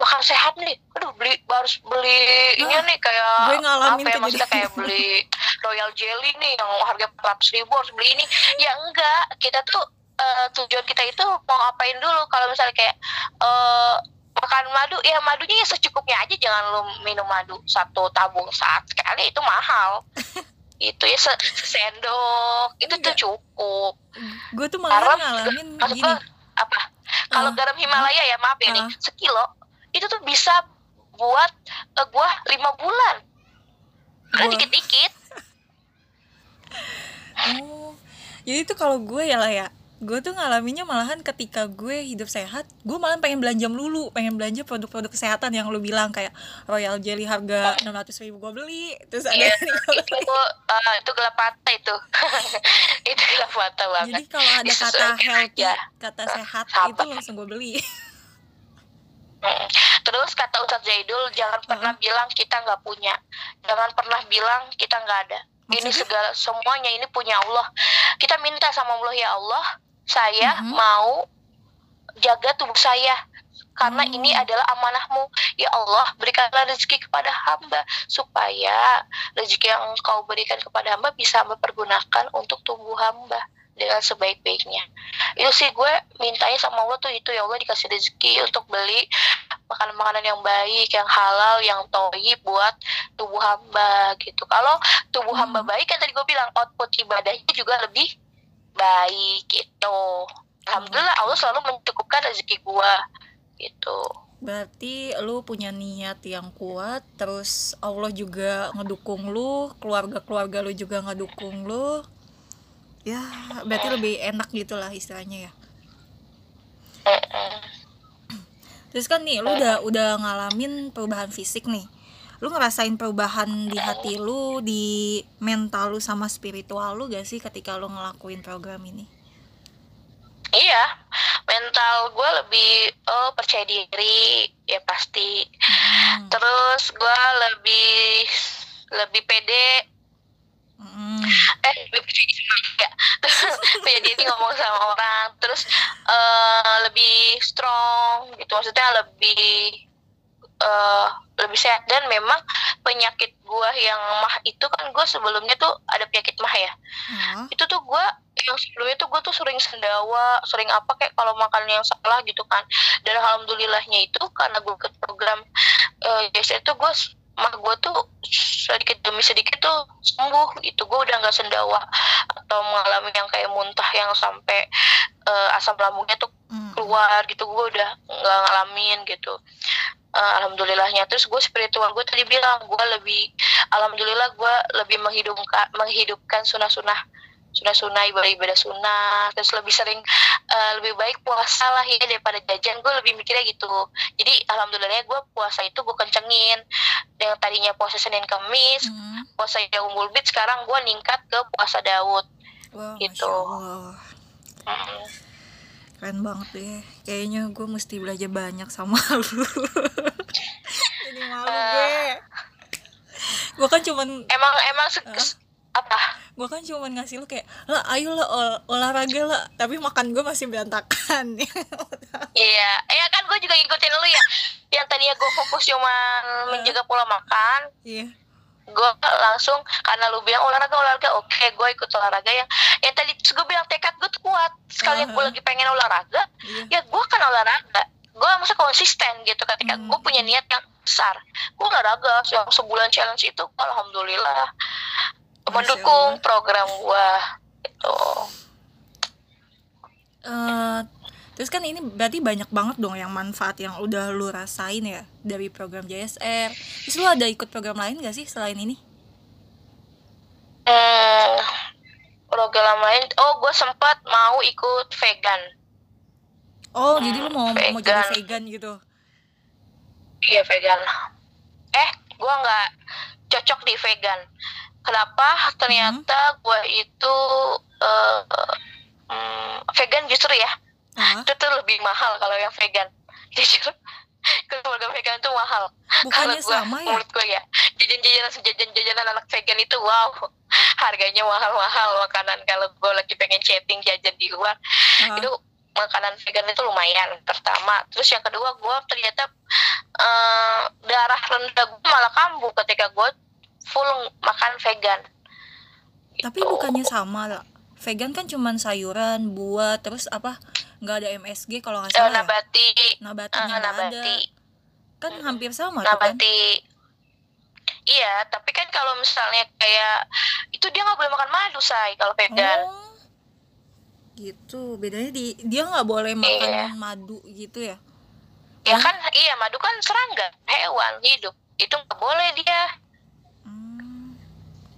makan sehat nih. Aduh beli harus beli ini nih kayak gue ngalamin apa ya maksudnya kayak beli royal jelly nih yang harga empat ribu harus beli ini. Ya enggak kita tuh eh, tujuan kita itu mau ngapain dulu? Kalau misalnya kayak eh, makan madu ya madunya ya secukupnya aja. Jangan lu minum madu satu tabung saat sekali itu mahal <laughs> itu ya se sendok itu tuh Enggak. cukup. Gue tuh malah Garam ngalamin gini. apa? Kalau Ah, garam Himalaya ya maaf ya nih ah. sekilo itu tuh bisa buat eh, gua lima bulan. Karena Gua- dikit-dikit. Oh. Jadi tuh kalau gue ya lah ya gue tuh ngalaminnya malahan ketika gue hidup sehat gue malah pengen belanja melulu pengen belanja produk-produk kesehatan yang lu bilang kayak royal jelly harga 600 ribu gue beli terus ada Iya, <laughs> itu eh, itu gelap mata itu <laughs> itu gelap mata jadi banget kalau ada kata healthy aja. kata sehat itu langsung gue beli. <laughs> Terus kata Ustadz Zaidul jangan pernah bilang kita nggak punya, jangan pernah bilang kita nggak ada. Ini Maksudnya? segala semuanya ini punya Allah. Kita minta sama Allah ya Allah, saya Mhm. mau jaga tubuh saya karena Oh. ini adalah amanahmu ya Allah berikanlah rezeki kepada hamba supaya rezeki yang engkau berikan kepada hamba bisa hamba pergunakan untuk tubuh hamba dengan sebaik-baiknya itu sih gue mintanya sama Allah tuh itu ya Allah dikasih rezeki untuk beli makanan-makanan yang baik yang halal yang toyib buat tubuh hamba gitu kalau tubuh Hmm. hamba baik kan tadi gue bilang output ibadahnya juga lebih baik gitu. Alhamdulillah Allah selalu mencukupkan rezeki gue gitu. Berarti lu punya niat yang kuat terus Allah juga ngedukung lu keluarga-keluarga lu juga ngedukung lu. Ya berarti lebih enak gitulah istilahnya ya. Terus kan nih lu udah udah ngalamin perubahan fisik nih. Lu ngerasain perubahan di hati lu, di mental lu sama spiritual lu gak sih ketika lu ngelakuin program ini? Iya, mental gue lebih oh percaya diri ya pasti. Hmm, Terus gue lebih lebih pede, hmm, eh lebih pede sama ya. Terus <laughs> pede diri ngomong sama orang. Terus eh, lebih strong gitu, maksudnya lebih eh, lebih sehat. Dan memang penyakit gue yang mah itu kan gue sebelumnya tuh ada penyakit mah ya. ah, itu tuh gue yang sebelumnya tuh gue tuh sering sendawa sering apa kayak kalau makan yang salah gitu kan. Dan alhamdulillahnya itu karena gue ikut program uh, itu gue mah gue tuh sedikit demi sedikit tuh sembuh gitu. Gue udah nggak sendawa atau mengalami yang kayak muntah yang sampai eh, asam lambungnya tuh hmm, keluar gitu. Gue udah nggak ngalamin gitu Eh, alhamdulillahnya. Terus gue spiritual gue tadi bilang gue lebih alhamdulillah gue lebih menghidupkan menghidupkan sunah-sunah sunah-sunah ibadah-ibadah sunnah. Terus lebih sering uh, lebih baik puasa lah ya daripada jajan. Gue lebih mikirnya gitu. Jadi alhamdulillahnya gue puasa itu gue kencengin. Yang tadinya puasa Senin Kamis hmm. puasa yang Bit sekarang gue ningkat ke puasa Daud. Wow, gitu. hmm. Keren banget deh. Kayaknya gue mesti belajar banyak sama <laughs> lu. Ini malu uh, gue gue kan cuman emang emang uh, apa? Gue kan cuma ngasih lu kayak lah ayo lah ol olahraga lah. Tapi makan gue masih berantakan. <laughs> Iya. Ya kan gue juga ngikutin lu ya. Yang tadinya gue fokus cuma menjaga pola makan. Iya gue langsung karena lu bilang olahraga olahraga oke okay, gue ikut olahraga yang yang tadi gue bilang tekad gue tuh kuat. Sekali uh -huh. gue lagi pengen olahraga yeah. ya gue kan olahraga. Gue masa konsisten gitu ketika hmm. gue punya niat yang besar. Gue olahraga yang sebulan challenge itu alhamdulillah. Mendukung program gua itu uh, terus kan ini berarti banyak banget dong yang manfaat yang udah lu rasain ya dari program JSR terus lu ada ikut program lain gak sih selain ini? Eh program lain oh gue sempat mau ikut vegan. Oh hmm, jadi lu mau vegan. mau jadi vegan. gitu? Iya vegan. Eh gue nggak cocok di vegan. Kenapa? Ternyata hmm. gue itu uh, um, vegan justru ya uh. itu tuh lebih mahal kalau yang vegan. <laughs> Jujur. Keluarga vegan itu mahal. Bukannya gua, sama ya? menurut gue ya jajan-jajanan jajan-jajanan anak vegan itu wow. Harganya mahal-mahal makanan. Kalau gue lagi pengen chatting jajan di luar uh. itu makanan vegan itu lumayan pertama. Terus yang kedua gue ternyata uh, darah rendah gue malah kambuh ketika gue full makan vegan. Tapi gitu. bukannya sama lah. Vegan kan cuman sayuran buah terus apa nggak ada MSG kalau nggak salah uh, nabati. Ya? nabatinya uh, nabati. ada. Kan hmm. hampir sama nabati tuh kan? iya tapi kan kalau misalnya kayak itu dia nggak boleh makan madu say kalau vegan. Oh, gitu. Bedanya di dia nggak boleh makan iya. madu gitu ya? Ya kan iya madu kan serangga hewan hidup. Itu nggak boleh dia.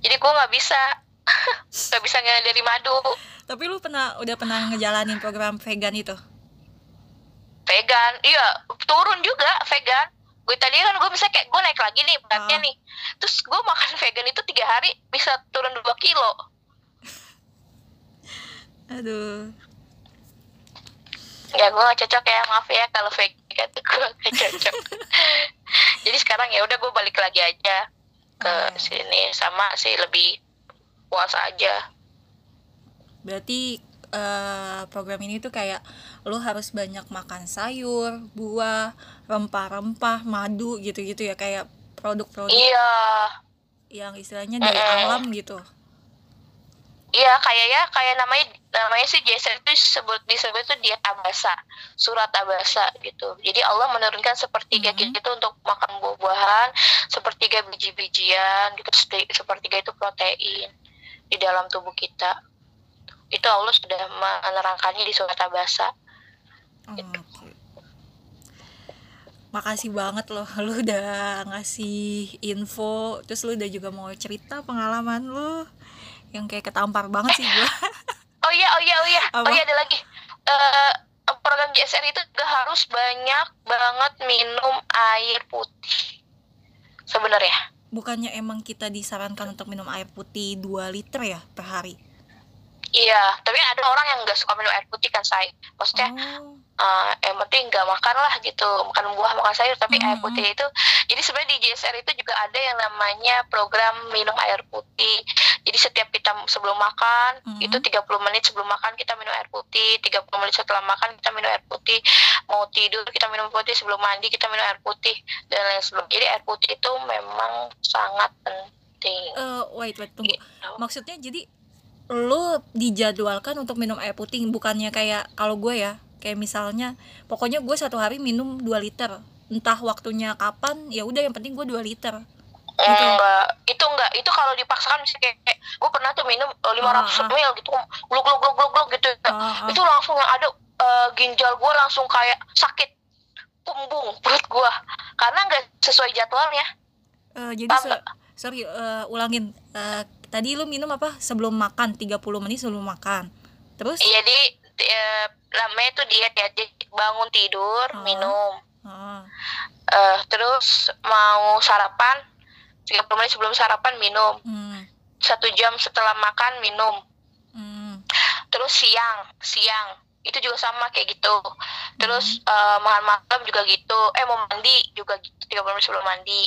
Jadi gue nggak bisa. <laughs> Nggak bisa dari madu tapi lu pernah udah pernah ngejalanin program vegan itu? Vegan iya turun juga vegan. Gue tadi kan gue bisa kayak gue naik lagi nih beratnya oh. nih. Terus gue makan <laughs> vegan itu tiga hari bisa turun dua kilo. <laughs> Aduh. Ya gue gak cocok ya maaf ya kalau vegan tuh gue gak cocok. <laughs> Jadi sekarang ya udah gue balik lagi aja ke hmm. sini sama sih lebih puasa aja berarti uh, program ini tuh kayak lo harus banyak makan sayur buah rempah-rempah madu gitu-gitu ya kayak produk-produk iya yang istilahnya dari mm -hmm. alam gitu Iya kayak ya kayak namanya namanya sih Jason itu disebut disebut itu diet abasa surat abasa gitu. Jadi Allah menurunkan sepertiga mm -hmm. gitu untuk makan buah-buahan, sepertiga biji-bijian gitu, sepertiga itu protein di dalam tubuh kita. Itu Allah sudah menerangkannya di surat abasa. Gitu. Okay. Makasih banget loh <laughs> lu udah ngasih info terus lu udah juga mau cerita pengalaman lu yang kayak ketampar banget sih gue <laughs> oh iya oh iya oh iya Apa? oh iya ada lagi uh, program JSR itu gak harus banyak banget minum air putih sebenarnya bukannya emang kita disarankan untuk minum air putih 2 liter ya per hari iya tapi ada orang yang gak suka minum air putih kan saya maksudnya oh uh, yang penting nggak makan lah gitu makan buah makan sayur tapi mm -hmm. air putih itu jadi sebenarnya di JSR itu juga ada yang namanya program minum air putih jadi setiap kita sebelum makan mm -hmm. itu 30 menit sebelum makan kita minum air putih 30 menit setelah makan kita minum air putih mau tidur kita minum putih sebelum mandi kita minum air putih dan lain sebagainya jadi air putih itu memang sangat penting uh, wait wait tunggu gitu. maksudnya jadi lo dijadwalkan untuk minum air putih bukannya kayak kalau gue ya kayak misalnya pokoknya gue satu hari minum 2 liter. Entah waktunya kapan ya udah yang penting gue 2 liter. Gitu. enggak itu enggak itu kalau dipaksakan bisa kayak, kayak gue pernah tuh minum 500 uh, uh. ml gitu gluk gluk gluk gluk gluk gitu. Uh, uh. itu langsung yang ada uh, ginjal gue langsung kayak sakit kumbung perut gue. Karena enggak sesuai jadwalnya. Uh, jadi se sorry eh, ulangin. Eh, tadi lu minum apa? Sebelum makan 30 menit sebelum makan. Terus? Jadi eh, namanya itu diet ya bangun tidur Oh. minum. Ah, Eh, terus mau sarapan 30 menit sebelum sarapan minum. Hmm, satu jam setelah makan minum. Hmm, terus siang siang. Itu juga sama kayak gitu. Terus eh, makan malam juga gitu. Eh mau mandi juga gitu 30 menit sebelum mandi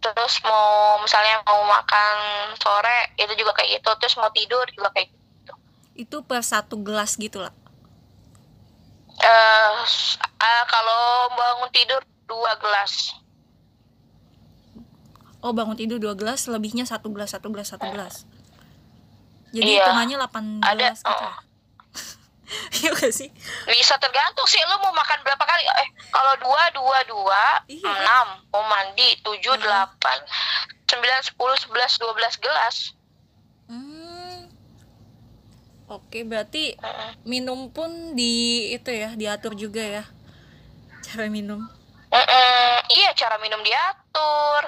terus mau misalnya mau makan sore itu juga kayak gitu. Terus mau tidur juga kayak gitu. Itu per satu gelas gitu lah eh s- eh, kalau bangun tidur dua gelas. Oh bangun tidur dua gelas lebihnya satu gelas satu gelas satu gelas. Jadi Iya. hitungannya 8 Ada, gelas gitu oh. Ya? <laughs> Iya gak sih? bisa tergantung sih lu mau makan berapa kali eh kalau dua dua dua Iya. enam mau mandi tujuh Hmm. delapan sembilan sepuluh sebelas dua belas gelas Hmm. Oke, berarti minum pun di itu ya, diatur juga ya. Cara minum. Mm-mm. iya cara minum diatur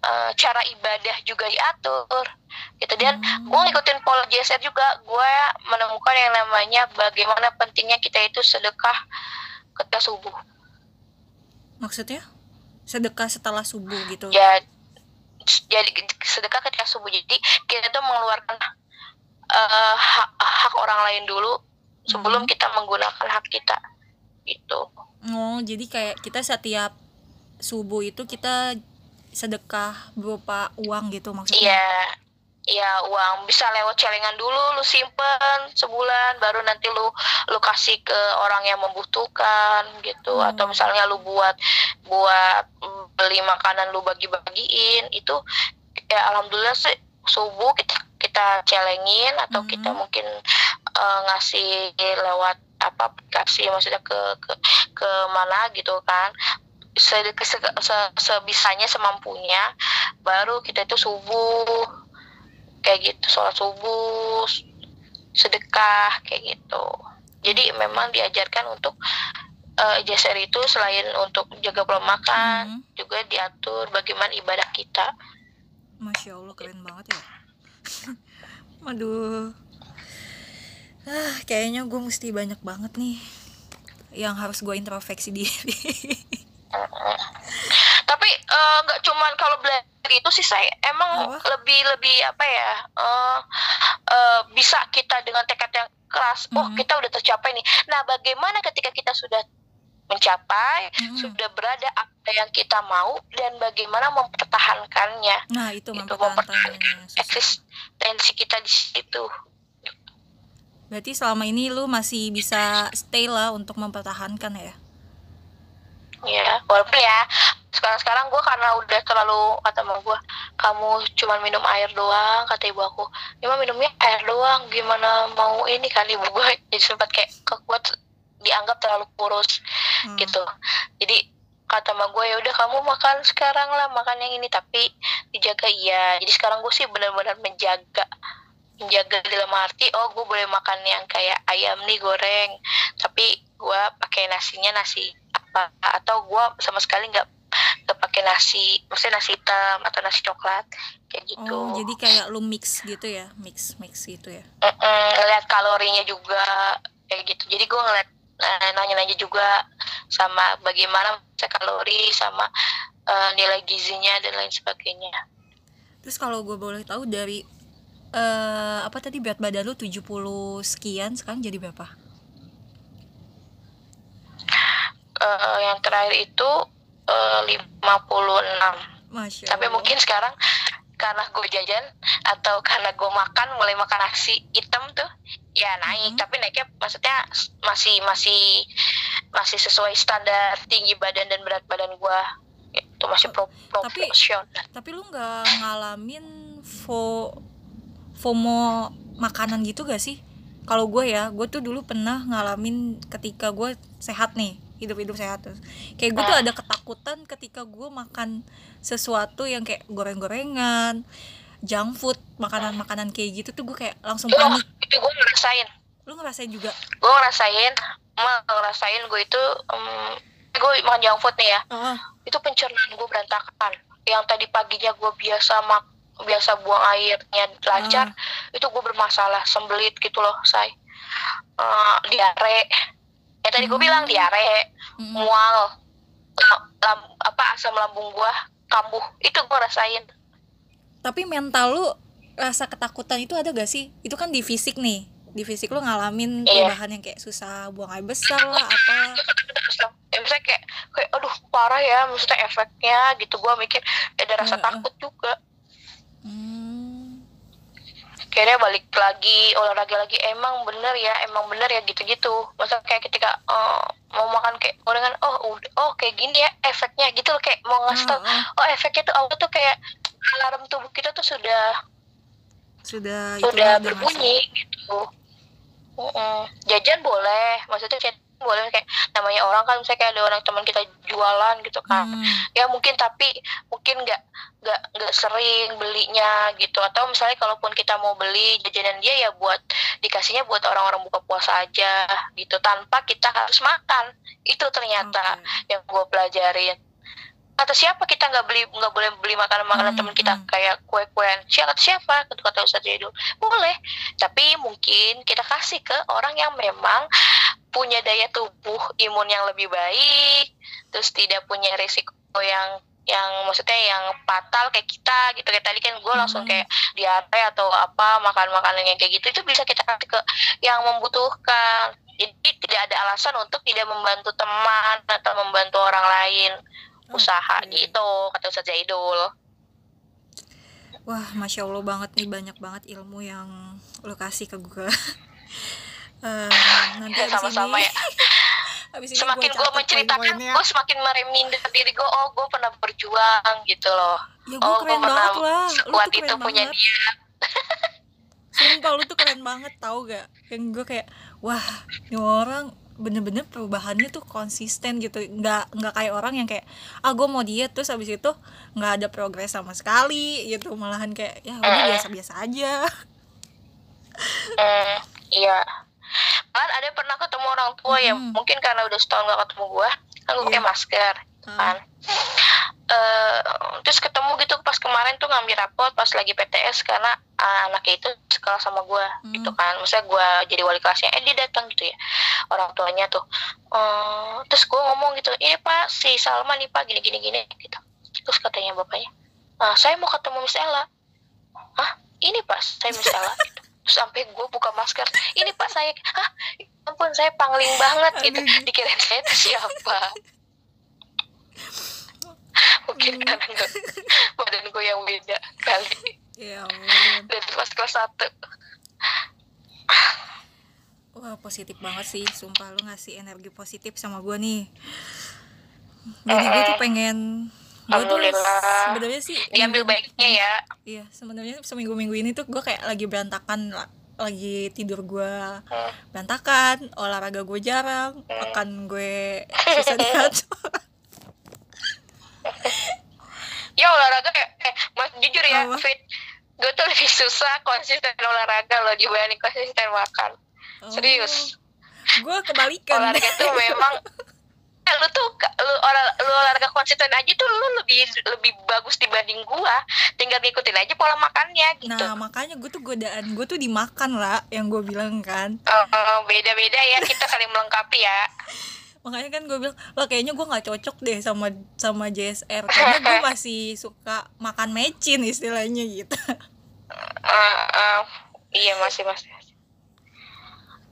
eh, cara ibadah juga diatur gitu dan gue ngikutin pola JSR juga gue menemukan yang namanya bagaimana pentingnya kita itu sedekah ketika subuh Maksudnya? Sedekah setelah subuh gitu. ya jadi sedekah ketika subuh jadi kita tuh mengeluarkan eh, hak, hak orang lain dulu sebelum Hmm. kita menggunakan hak kita gitu Oh, jadi kayak kita setiap subuh itu kita sedekah berupa uang gitu maksudnya. iya iya uang bisa lewat celengan dulu lu simpen sebulan baru nanti lu lu kasih ke orang yang membutuhkan gitu Hmm. atau misalnya lu buat buat beli makanan lu bagi-bagiin itu ya alhamdulillah sih subuh kita kita celengin atau Hmm. kita mungkin eh, ngasih lewat apa aplikasi maksudnya ke ke ke mana gitu kan se, se, se- sebisanya semampunya baru kita itu subuh kayak gitu sholat subuh sedekah kayak gitu jadi memang diajarkan untuk eh JSR itu selain untuk jaga pola makan Hmm. juga diatur bagaimana ibadah kita Masya Allah keren banget ya. <laughs> Aduh. Ah, kayaknya gue mesti banyak banget nih yang harus gue introspeksi diri. <laughs> tapi eh, nggak cuman kalau belajar itu sih saya emang lebih lebih apa ya eh eh, bisa kita dengan tekad yang keras oh Mhm. kita udah tercapai nih nah bagaimana ketika kita sudah mencapai Mhm. sudah berada apa yang kita mau dan bagaimana mempertahankannya Nah, itu itu mempertahankan eksistensi kita di situ Berarti selama ini lu masih bisa stay lah untuk mempertahankan ya? Ya walaupun ya sekarang sekarang gue karena udah terlalu kata sama gue kamu cuma minum air doang kata ibu aku. Ya mah minumnya air doang gimana mau ini kan ibu gue <laughs> jadi sempat kayak kekuat dianggap terlalu kurus Hmm. gitu. Jadi kata sama gue ya udah kamu makan sekarang lah makan yang ini tapi dijaga iya. Jadi sekarang gue sih benar-benar menjaga menjaga dalam arti oh gue boleh makan yang kayak ayam nih goreng. Tapi gue pakai nasinya nasi apa? Atau gue sama sekali nggak nggak pakai nasi maksudnya nasi hitam atau nasi coklat kayak gitu. Oh, jadi kayak lu mix gitu ya? Mix mix gitu ya. Mm-mm, ngeliat kalorinya juga kayak gitu. Jadi gue ngeliat eh, nanya-nanya juga sama bagaimana kalori sama eh, nilai gizinya dan lain sebagainya. Terus kalau gue boleh tahu dari eh apa tadi berat badan lu 70 sekian sekarang jadi berapa? Eh, yang terakhir itu eh, 56 Masya tapi Allah. mungkin sekarang karena gue jajan atau karena gue makan mulai makan nasi hitam tuh ya naik Mhm. tapi naiknya maksudnya masih masih masih sesuai standar tinggi badan dan berat badan gue itu masih pro Tapi- Tapi lu nggak ngalamin fo FOMO makanan gitu gak sih? Kalau gue ya, gue tuh dulu pernah ngalamin ketika gue sehat nih, hidup-hidup sehat terus. Kayak gue tuh Ah. ada ketakutan ketika gue makan sesuatu yang kayak goreng-gorengan, junk food, makanan-makanan kayak gitu tuh gue kayak langsung panik. itu gue ngerasain Lu ngerasain juga? gue ngerasain emang ngerasain gue itu em, gue makan junk food nih ya Heeh. itu pencernaan gue berantakan yang tadi paginya gue biasa mak biasa buang airnya lancar itu gue bermasalah sembelit gitu loh say. Eh, diare. Ya tadi gue Hmm. bilang diare Mm-mm. mual la- lam- apa asam lambung gue kambuh. Itu gue rasain. Tapi mental lu rasa ketakutan itu ada gak sih? Itu kan di fisik nih. Di fisik lu ngalamin Iya. perubahan yang kayak susah buang air besar lah <laughs> apa? Ya misalnya kayak kayak aduh parah ya maksudnya efeknya gitu. Gue mikir ya ada rasa Heeh. takut juga hmm. kayaknya balik lagi olahraga lagi emang bener ya emang bener ya gitu-gitu masa kayak ketika eh, mau makan kayak gorengan oh udah oh kayak gini ya efeknya gitu loh kayak mau ngasih tau Ah, ah. oh efeknya tuh awal tuh kayak alarm tubuh kita tuh sudah sudah itu udah ada berbunyi gitu Mm-mm. jajan boleh maksudnya boleh kayak namanya orang kan misalnya kayak ada orang teman kita jualan gitu kan Hmm. ya mungkin tapi mungkin nggak nggak nggak sering belinya gitu atau misalnya kalaupun kita mau beli jajanan dia ya buat dikasihnya buat orang-orang buka puasa aja gitu tanpa kita harus makan itu ternyata Oke. yang gue pelajarin kata siapa kita nggak beli nggak boleh beli makanan makanan Hmm, teman kita? Hmm. kayak kue kuean siapa kata siapa? Kata kata Ustadz Jadul boleh tapi mungkin kita kasih ke orang yang memang punya daya tubuh imun yang lebih baik terus tidak punya risiko yang yang maksudnya yang fatal kayak kita gitu. Kayak tadi kan gue langsung Hmm. kayak diare atau apa makan makanan yang kayak gitu itu bisa kita kasih ke yang membutuhkan. Jadi tidak ada alasan untuk tidak membantu teman atau membantu orang lain usaha Oke. gitu kata Ustaz Zaidul Wah, masya Allah banget nih banyak banget ilmu yang lo kasih ke gue. <laughs> Eh, nanti abis sama-sama ini, ya <laughs> abis ini semakin gua gue menceritakan gue semakin mereminder diri gue oh gue pernah berjuang gitu loh ya gue oh, gua keren pernah banget lah, kuat itu keren punya banget. dia <laughs> Sumpah lu tuh keren banget tau gak? Yang gue kayak, wah, ini orang bener-bener perubahannya tuh konsisten gitu nggak nggak kayak orang yang kayak ah gue mau diet terus abis itu nggak ada progres sama sekali gitu malahan kayak ya udah biasa-biasa aja Hmm, iya. Kan ada pernah ketemu orang tua yang Mm. mungkin karena udah setahun gak ketemu gua, kan gua pakai Iya. masker, kan. Eh, terus ketemu gitu pas kemarin tuh ngambil rapot pas lagi PTS karena ah, anaknya itu sekolah sama gua Hmm. gitu kan. Maksudnya gua jadi wali kelasnya, eh dia datang gitu ya. Orang tuanya tuh. Eh, terus gua ngomong gitu, "Ini Pak, si Salma nih Pak, gini gini gini." gitu. Terus katanya bapaknya, "Ah, saya mau ketemu Miss Ella." Hah? Ini Pak, saya Miss Ella. <laughs> gitu. Terus sampai gue buka masker, ini Pak saya, hah? Ya ampun saya pangling banget gitu. Aduh. Dikirain saya itu siapa? <laughs> Mungkin Hmm. karena <laughs> badan gue yang beda kali ya ampun dari pas kelas 1 Wah positif banget sih, sumpah lu ngasih energi positif sama gue nih. Jadi gue tuh pengen gue tuh sebenarnya sih diambil minggu- baiknya ya. Iya sebenarnya seminggu minggu ini tuh gue kayak lagi berantakan la- lagi tidur gue Hmm. berantakan, olahraga gue jarang, makan gue susah diatur. <laughs> Ya olahraga eh, eh mas jujur ya Apa? Fit gue tuh lebih susah konsisten olahraga loh dibanding konsisten makan serius Gue Oh, kebalikan. olahraga tuh memang eh, lu tuh lu, olah- lu olahraga konsisten aja tuh lu lebih lebih bagus dibanding gua tinggal ngikutin aja pola makannya gitu Nah makanya gue tuh godaan gue tuh dimakan lah yang gue bilang kan. Oh, oh, beda-beda ya kita saling melengkapi ya <laughs> makanya kan gue bilang lo kayaknya gue nggak cocok deh sama sama JSR karena gue <laughs> masih suka makan mecin istilahnya gitu. Eh, eh, iya masih masih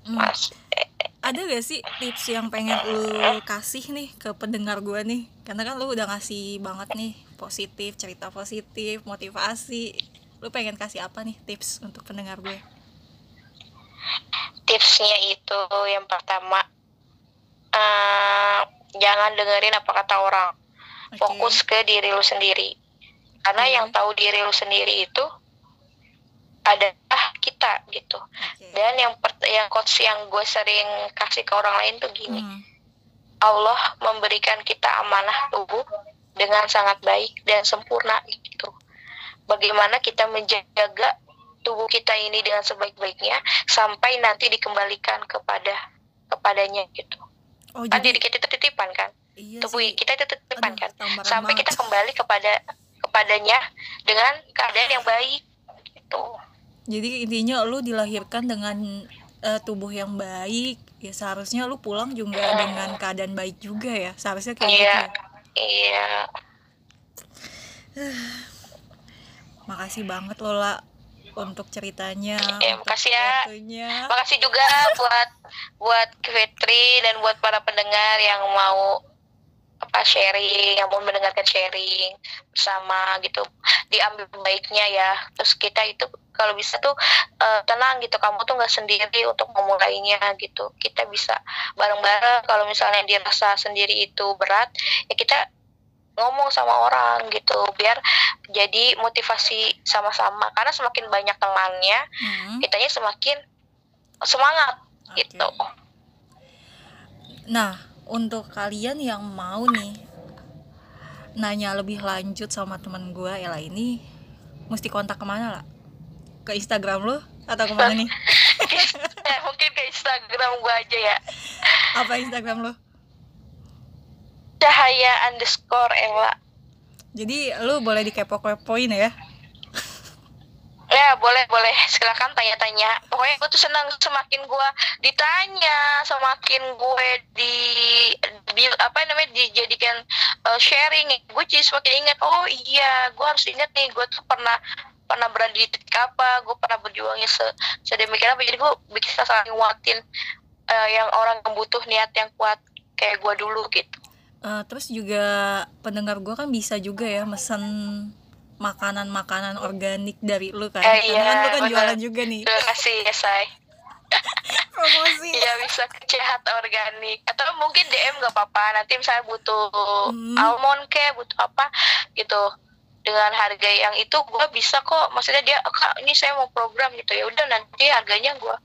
Hmm. masih ada gak sih tips yang pengen lu kasih nih ke pendengar gue nih? Karena kan lu udah ngasih banget nih positif cerita positif motivasi. Lu pengen kasih apa nih tips untuk pendengar gue tipsnya itu yang pertama eh, jangan dengerin apa kata orang Oke. fokus ke diri lu sendiri karena Oke. yang tahu diri lu sendiri itu adalah kita gitu Oke. dan yang per- yang quotes yang gue sering kasih ke orang lain tuh gini Hmm. Allah memberikan kita amanah tubuh dengan sangat baik dan sempurna gitu. Bagaimana kita menjaga tubuh kita ini dengan sebaik-baiknya sampai nanti dikembalikan kepada kepadanya gitu. Oh jadi kita itu titipan kan, iya tubuh sih. kita itu titipan Aduh, kan, sampai banget. kita kembali kepada padanya dengan keadaan yang baik gitu. Jadi intinya lu dilahirkan dengan uh, tubuh yang baik ya seharusnya lu pulang juga hmm. dengan keadaan baik juga ya seharusnya kayak iya, gitu ya. iya. <sighs> Makasih banget Lola untuk ceritanya. Ya, makasih ya. Waktunya. Makasih juga <laughs> buat buat Fitri dan buat para pendengar yang mau apa sharing, yang mau mendengarkan sharing bersama gitu. Diambil baiknya ya. Terus kita itu kalau bisa tuh uh, tenang gitu. Kamu tuh nggak sendiri untuk memulainya gitu. Kita bisa bareng-bareng. Kalau misalnya dirasa sendiri itu berat, ya kita ngomong sama orang gitu biar jadi motivasi sama-sama. Karena semakin banyak temannya hmm. kitanya semakin semangat okay. gitu. Nah untuk kalian yang mau nih nanya lebih lanjut sama teman gue Ella ini mesti kontak ke mana lah ke Instagram lo atau ke mana <laughs> nih? Ya, mungkin ke Instagram gue aja ya. Apa Instagram lo cahaya underscore Ella jadi lu boleh dikepo-kepoin ya? Ya boleh boleh. Silakan tanya-tanya. Pokoknya gue tuh senang semakin gue ditanya semakin gue di, di apa namanya dijadikan uh, sharing. Gue jadi semakin ingat oh iya gue harus ingat nih gue tuh pernah pernah berada di titik apa gue pernah berjuangnya se sedemikian apa. Jadi gue bisa saling nguatin uh, yang orang yang butuh niat yang kuat kayak gue dulu gitu uh, terus juga pendengar gue kan bisa juga ya mesen makanan-makanan organik dari lu kan. Eh, iya, kan lu kan bener. jualan juga nih. Terima kasih ya say. <laughs> Promosi. Ya bisa sehat organik. Atau mungkin DM gak apa-apa. Nanti misalnya butuh hmm. almond kayak butuh apa gitu. Dengan harga yang itu gue bisa kok. Maksudnya dia kak ini saya mau program gitu. Ya udah nanti harganya gue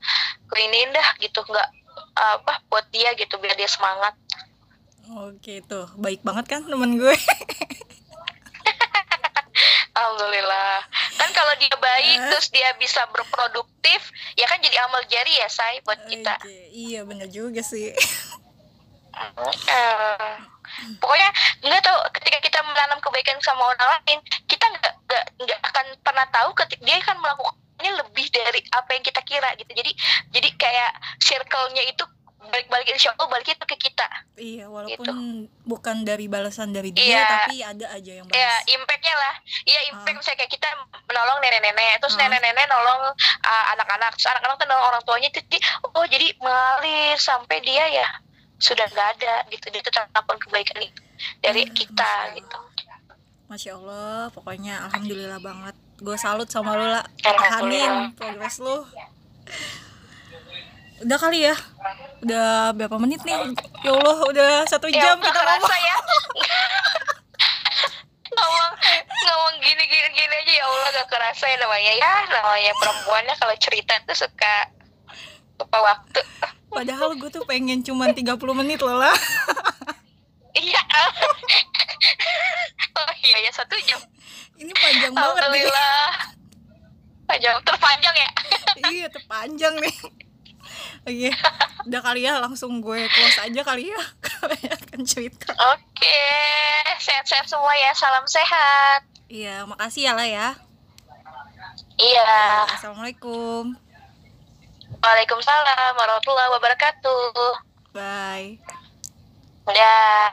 ini dah gitu. Nggak apa buat dia gitu. Biar dia semangat Oke tuh, baik banget kan temen gue. <laughs> Alhamdulillah. Kan kalau dia baik uh. terus dia bisa berproduktif, ya kan jadi amal jari ya, say buat kita. Okay. Iya, bener juga sih. uh, pokoknya nggak tahu ketika kita menanam kebaikan sama orang lain, kita nggak nggak nggak akan pernah tahu ketika dia akan melakukannya lebih dari apa yang kita kira gitu. Jadi jadi kayak circle-nya itu balik-balik insya Allah balik itu ke kita. Iya walaupun gitu. bukan dari balasan dari dia iya, tapi ada aja yang balas. iya impactnya lah. Iya impact uh. misalnya kayak kita menolong nenek-nenek terus nenek nenek-nenek nolong uh, anak-anak. Terus anak-anak tuh nolong orang tuanya jadi oh jadi mengalir sampai dia ya sudah nggak ada gitu. Dia tuh melakukan kebaikan itu dari hmm, kita Masya gitu. Masya Allah pokoknya alhamdulillah banget. Gue salut sama lo lah pertahanin progres lo udah kali ya? Udah berapa menit nih? Ya Allah udah satu ya jam ya, kita ngomong. ya. Ngomong ngomong gini gini gini aja ya Allah gak kerasa ya namanya. Ya namanya perempuannya kalau cerita tuh suka lupa waktu. Padahal gue tuh pengen cuman 30 menit loh lah. Iya. Oh iya ya satu jam. Ini panjang banget Alhamdulillah. Panjang terpanjang ya. Iya terpanjang nih Oke, udah kali ya langsung gue close aja kali ya akan cerita. Oke, sehat-sehat semua ya, salam sehat. Iya, makasih ya lah ya. Iya. Ya, Assalamualaikum. Waalaikumsalam warahmatullahi wabarakatuh. Bye. Udah.